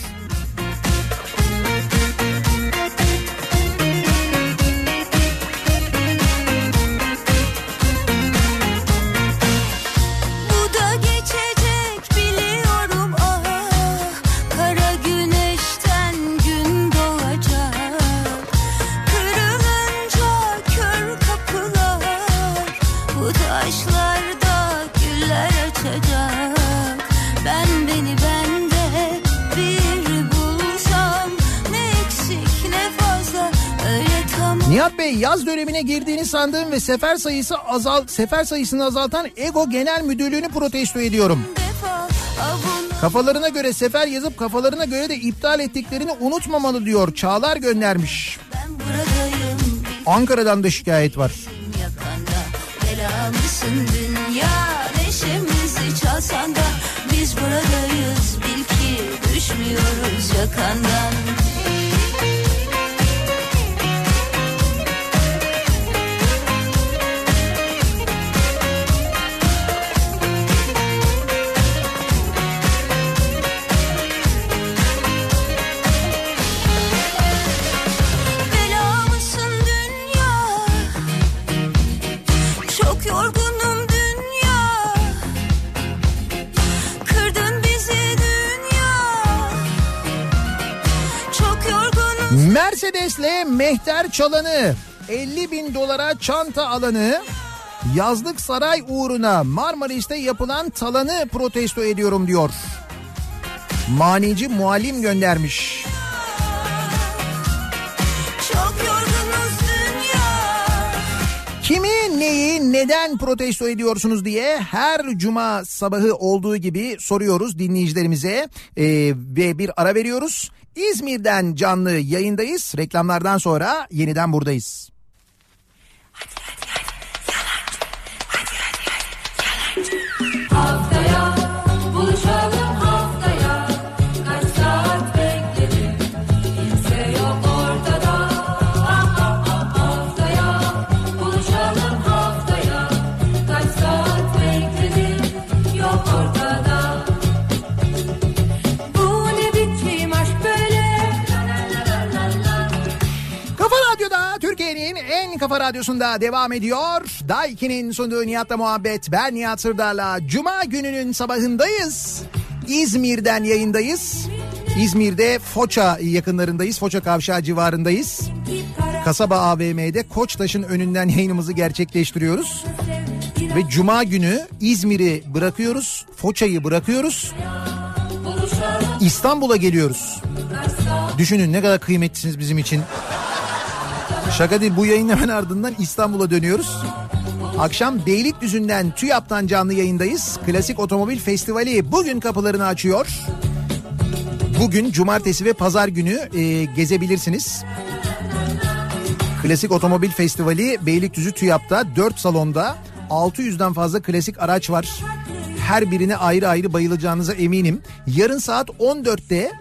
Yaz dönemine girdiğini sandığım ve sefer sayısı azal sefer sayısını azaltan Ego Genel Müdürlüğü'nü protesto ediyorum. Kafalarına göre sefer yazıp kafalarına göre de iptal ettiklerini unutmamalı diyor. Çağlar göndermiş. Ankara'dan da şikayet var. Biz buradayız bil ki düşmüyoruz yakandan Mercedes'le mehter çalanı 50 bin dolara çanta alanı yazlık saray uğruna Marmaris'te yapılan talanı protesto ediyorum diyor. Manici muallim göndermiş. Kimi neyi neden protesto ediyorsunuz diye her cuma sabahı olduğu gibi soruyoruz dinleyicilerimize Ee, ve bir ara veriyoruz. İzmir'den canlı yayındayız. Reklamlardan sonra yeniden buradayız. Haftaya buluşalım Türkiye'nin en kafa radyosunda devam ediyor. Daiki'nin sunduğu Nihat'la muhabbet. Ben Nihat Sırdar'la Cuma gününün sabahındayız. İzmir'den yayındayız. İzmir'de Foça yakınlarındayız. Foça Kavşağı civarındayız. Kasaba AVM'de Koçtaş'ın önünden yayınımızı gerçekleştiriyoruz. Ve Cuma günü İzmir'i bırakıyoruz. Foça'yı bırakıyoruz. İstanbul'a geliyoruz. Düşünün ne kadar kıymetlisiniz bizim için. Şaka değil bu yayın hemen ardından İstanbul'a dönüyoruz. Akşam Beylikdüzü'nden TÜYAP'tan canlı yayındayız. Klasik Otomobil Festivali bugün kapılarını açıyor. Bugün cumartesi ve pazar günü e, gezebilirsiniz. Klasik Otomobil Festivali Beylikdüzü TÜYAP'ta 4 salonda 600'den fazla klasik araç var. Her birine ayrı ayrı bayılacağınıza eminim. Yarın saat 14'te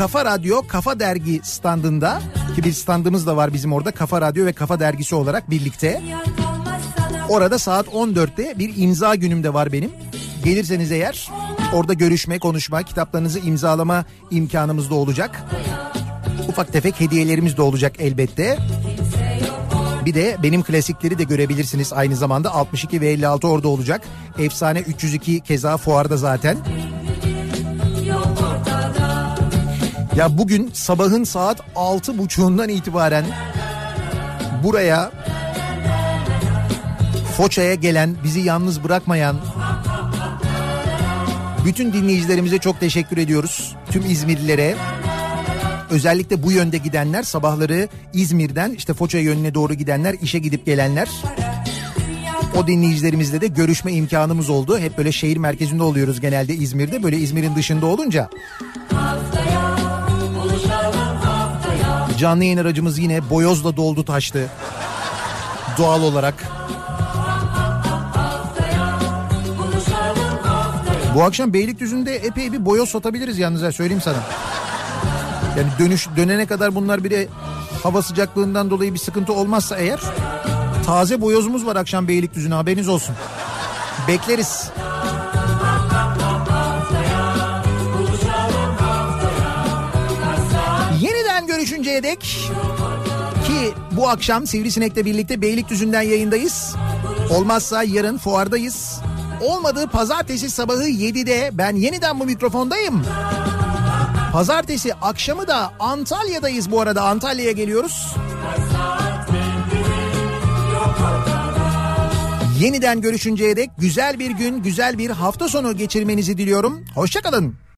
Kafa Radyo, Kafa Dergi standında ki bir standımız da var bizim orada Kafa Radyo ve Kafa Dergisi olarak birlikte. Orada saat 14'te bir imza günüm de var benim. Gelirseniz eğer orada görüşme, konuşma, kitaplarınızı imzalama imkanımız da olacak. Ufak tefek hediyelerimiz de olacak elbette. Bir de benim klasikleri de görebilirsiniz aynı zamanda 62 ve 56 orada olacak. Efsane 302 keza fuarda zaten. Ya bugün sabahın saat altı buçuğundan itibaren buraya Foça'ya gelen, bizi yalnız bırakmayan bütün dinleyicilerimize çok teşekkür ediyoruz. Tüm İzmirlilere. Özellikle bu yönde gidenler sabahları İzmir'den işte Foça yönüne doğru gidenler, işe gidip gelenler. O dinleyicilerimizle de görüşme imkanımız oldu. Hep böyle şehir merkezinde oluyoruz genelde İzmir'de. Böyle İzmir'in dışında olunca. Canlı yayın aracımız yine boyozla doldu taştı. Doğal olarak. Bu akşam Beylikdüzü'nde epey bir boyoz satabiliriz yalnız ya söyleyeyim sana. Yani dönüş dönene kadar bunlar bir de hava sıcaklığından dolayı bir sıkıntı olmazsa eğer taze boyozumuz var akşam Beylikdüzü'ne haberiniz olsun. Bekleriz. Görüşünceye dek ki bu akşam Sivrisinek'le birlikte Beylikdüzü'nden yayındayız. Olmazsa yarın fuardayız. Olmadığı pazartesi sabahı 7'de ben yeniden bu mikrofondayım. Pazartesi akşamı da Antalya'dayız bu arada. Antalya'ya geliyoruz. Yeniden görüşünceye dek güzel bir gün, güzel bir hafta sonu geçirmenizi diliyorum. Hoşçakalın.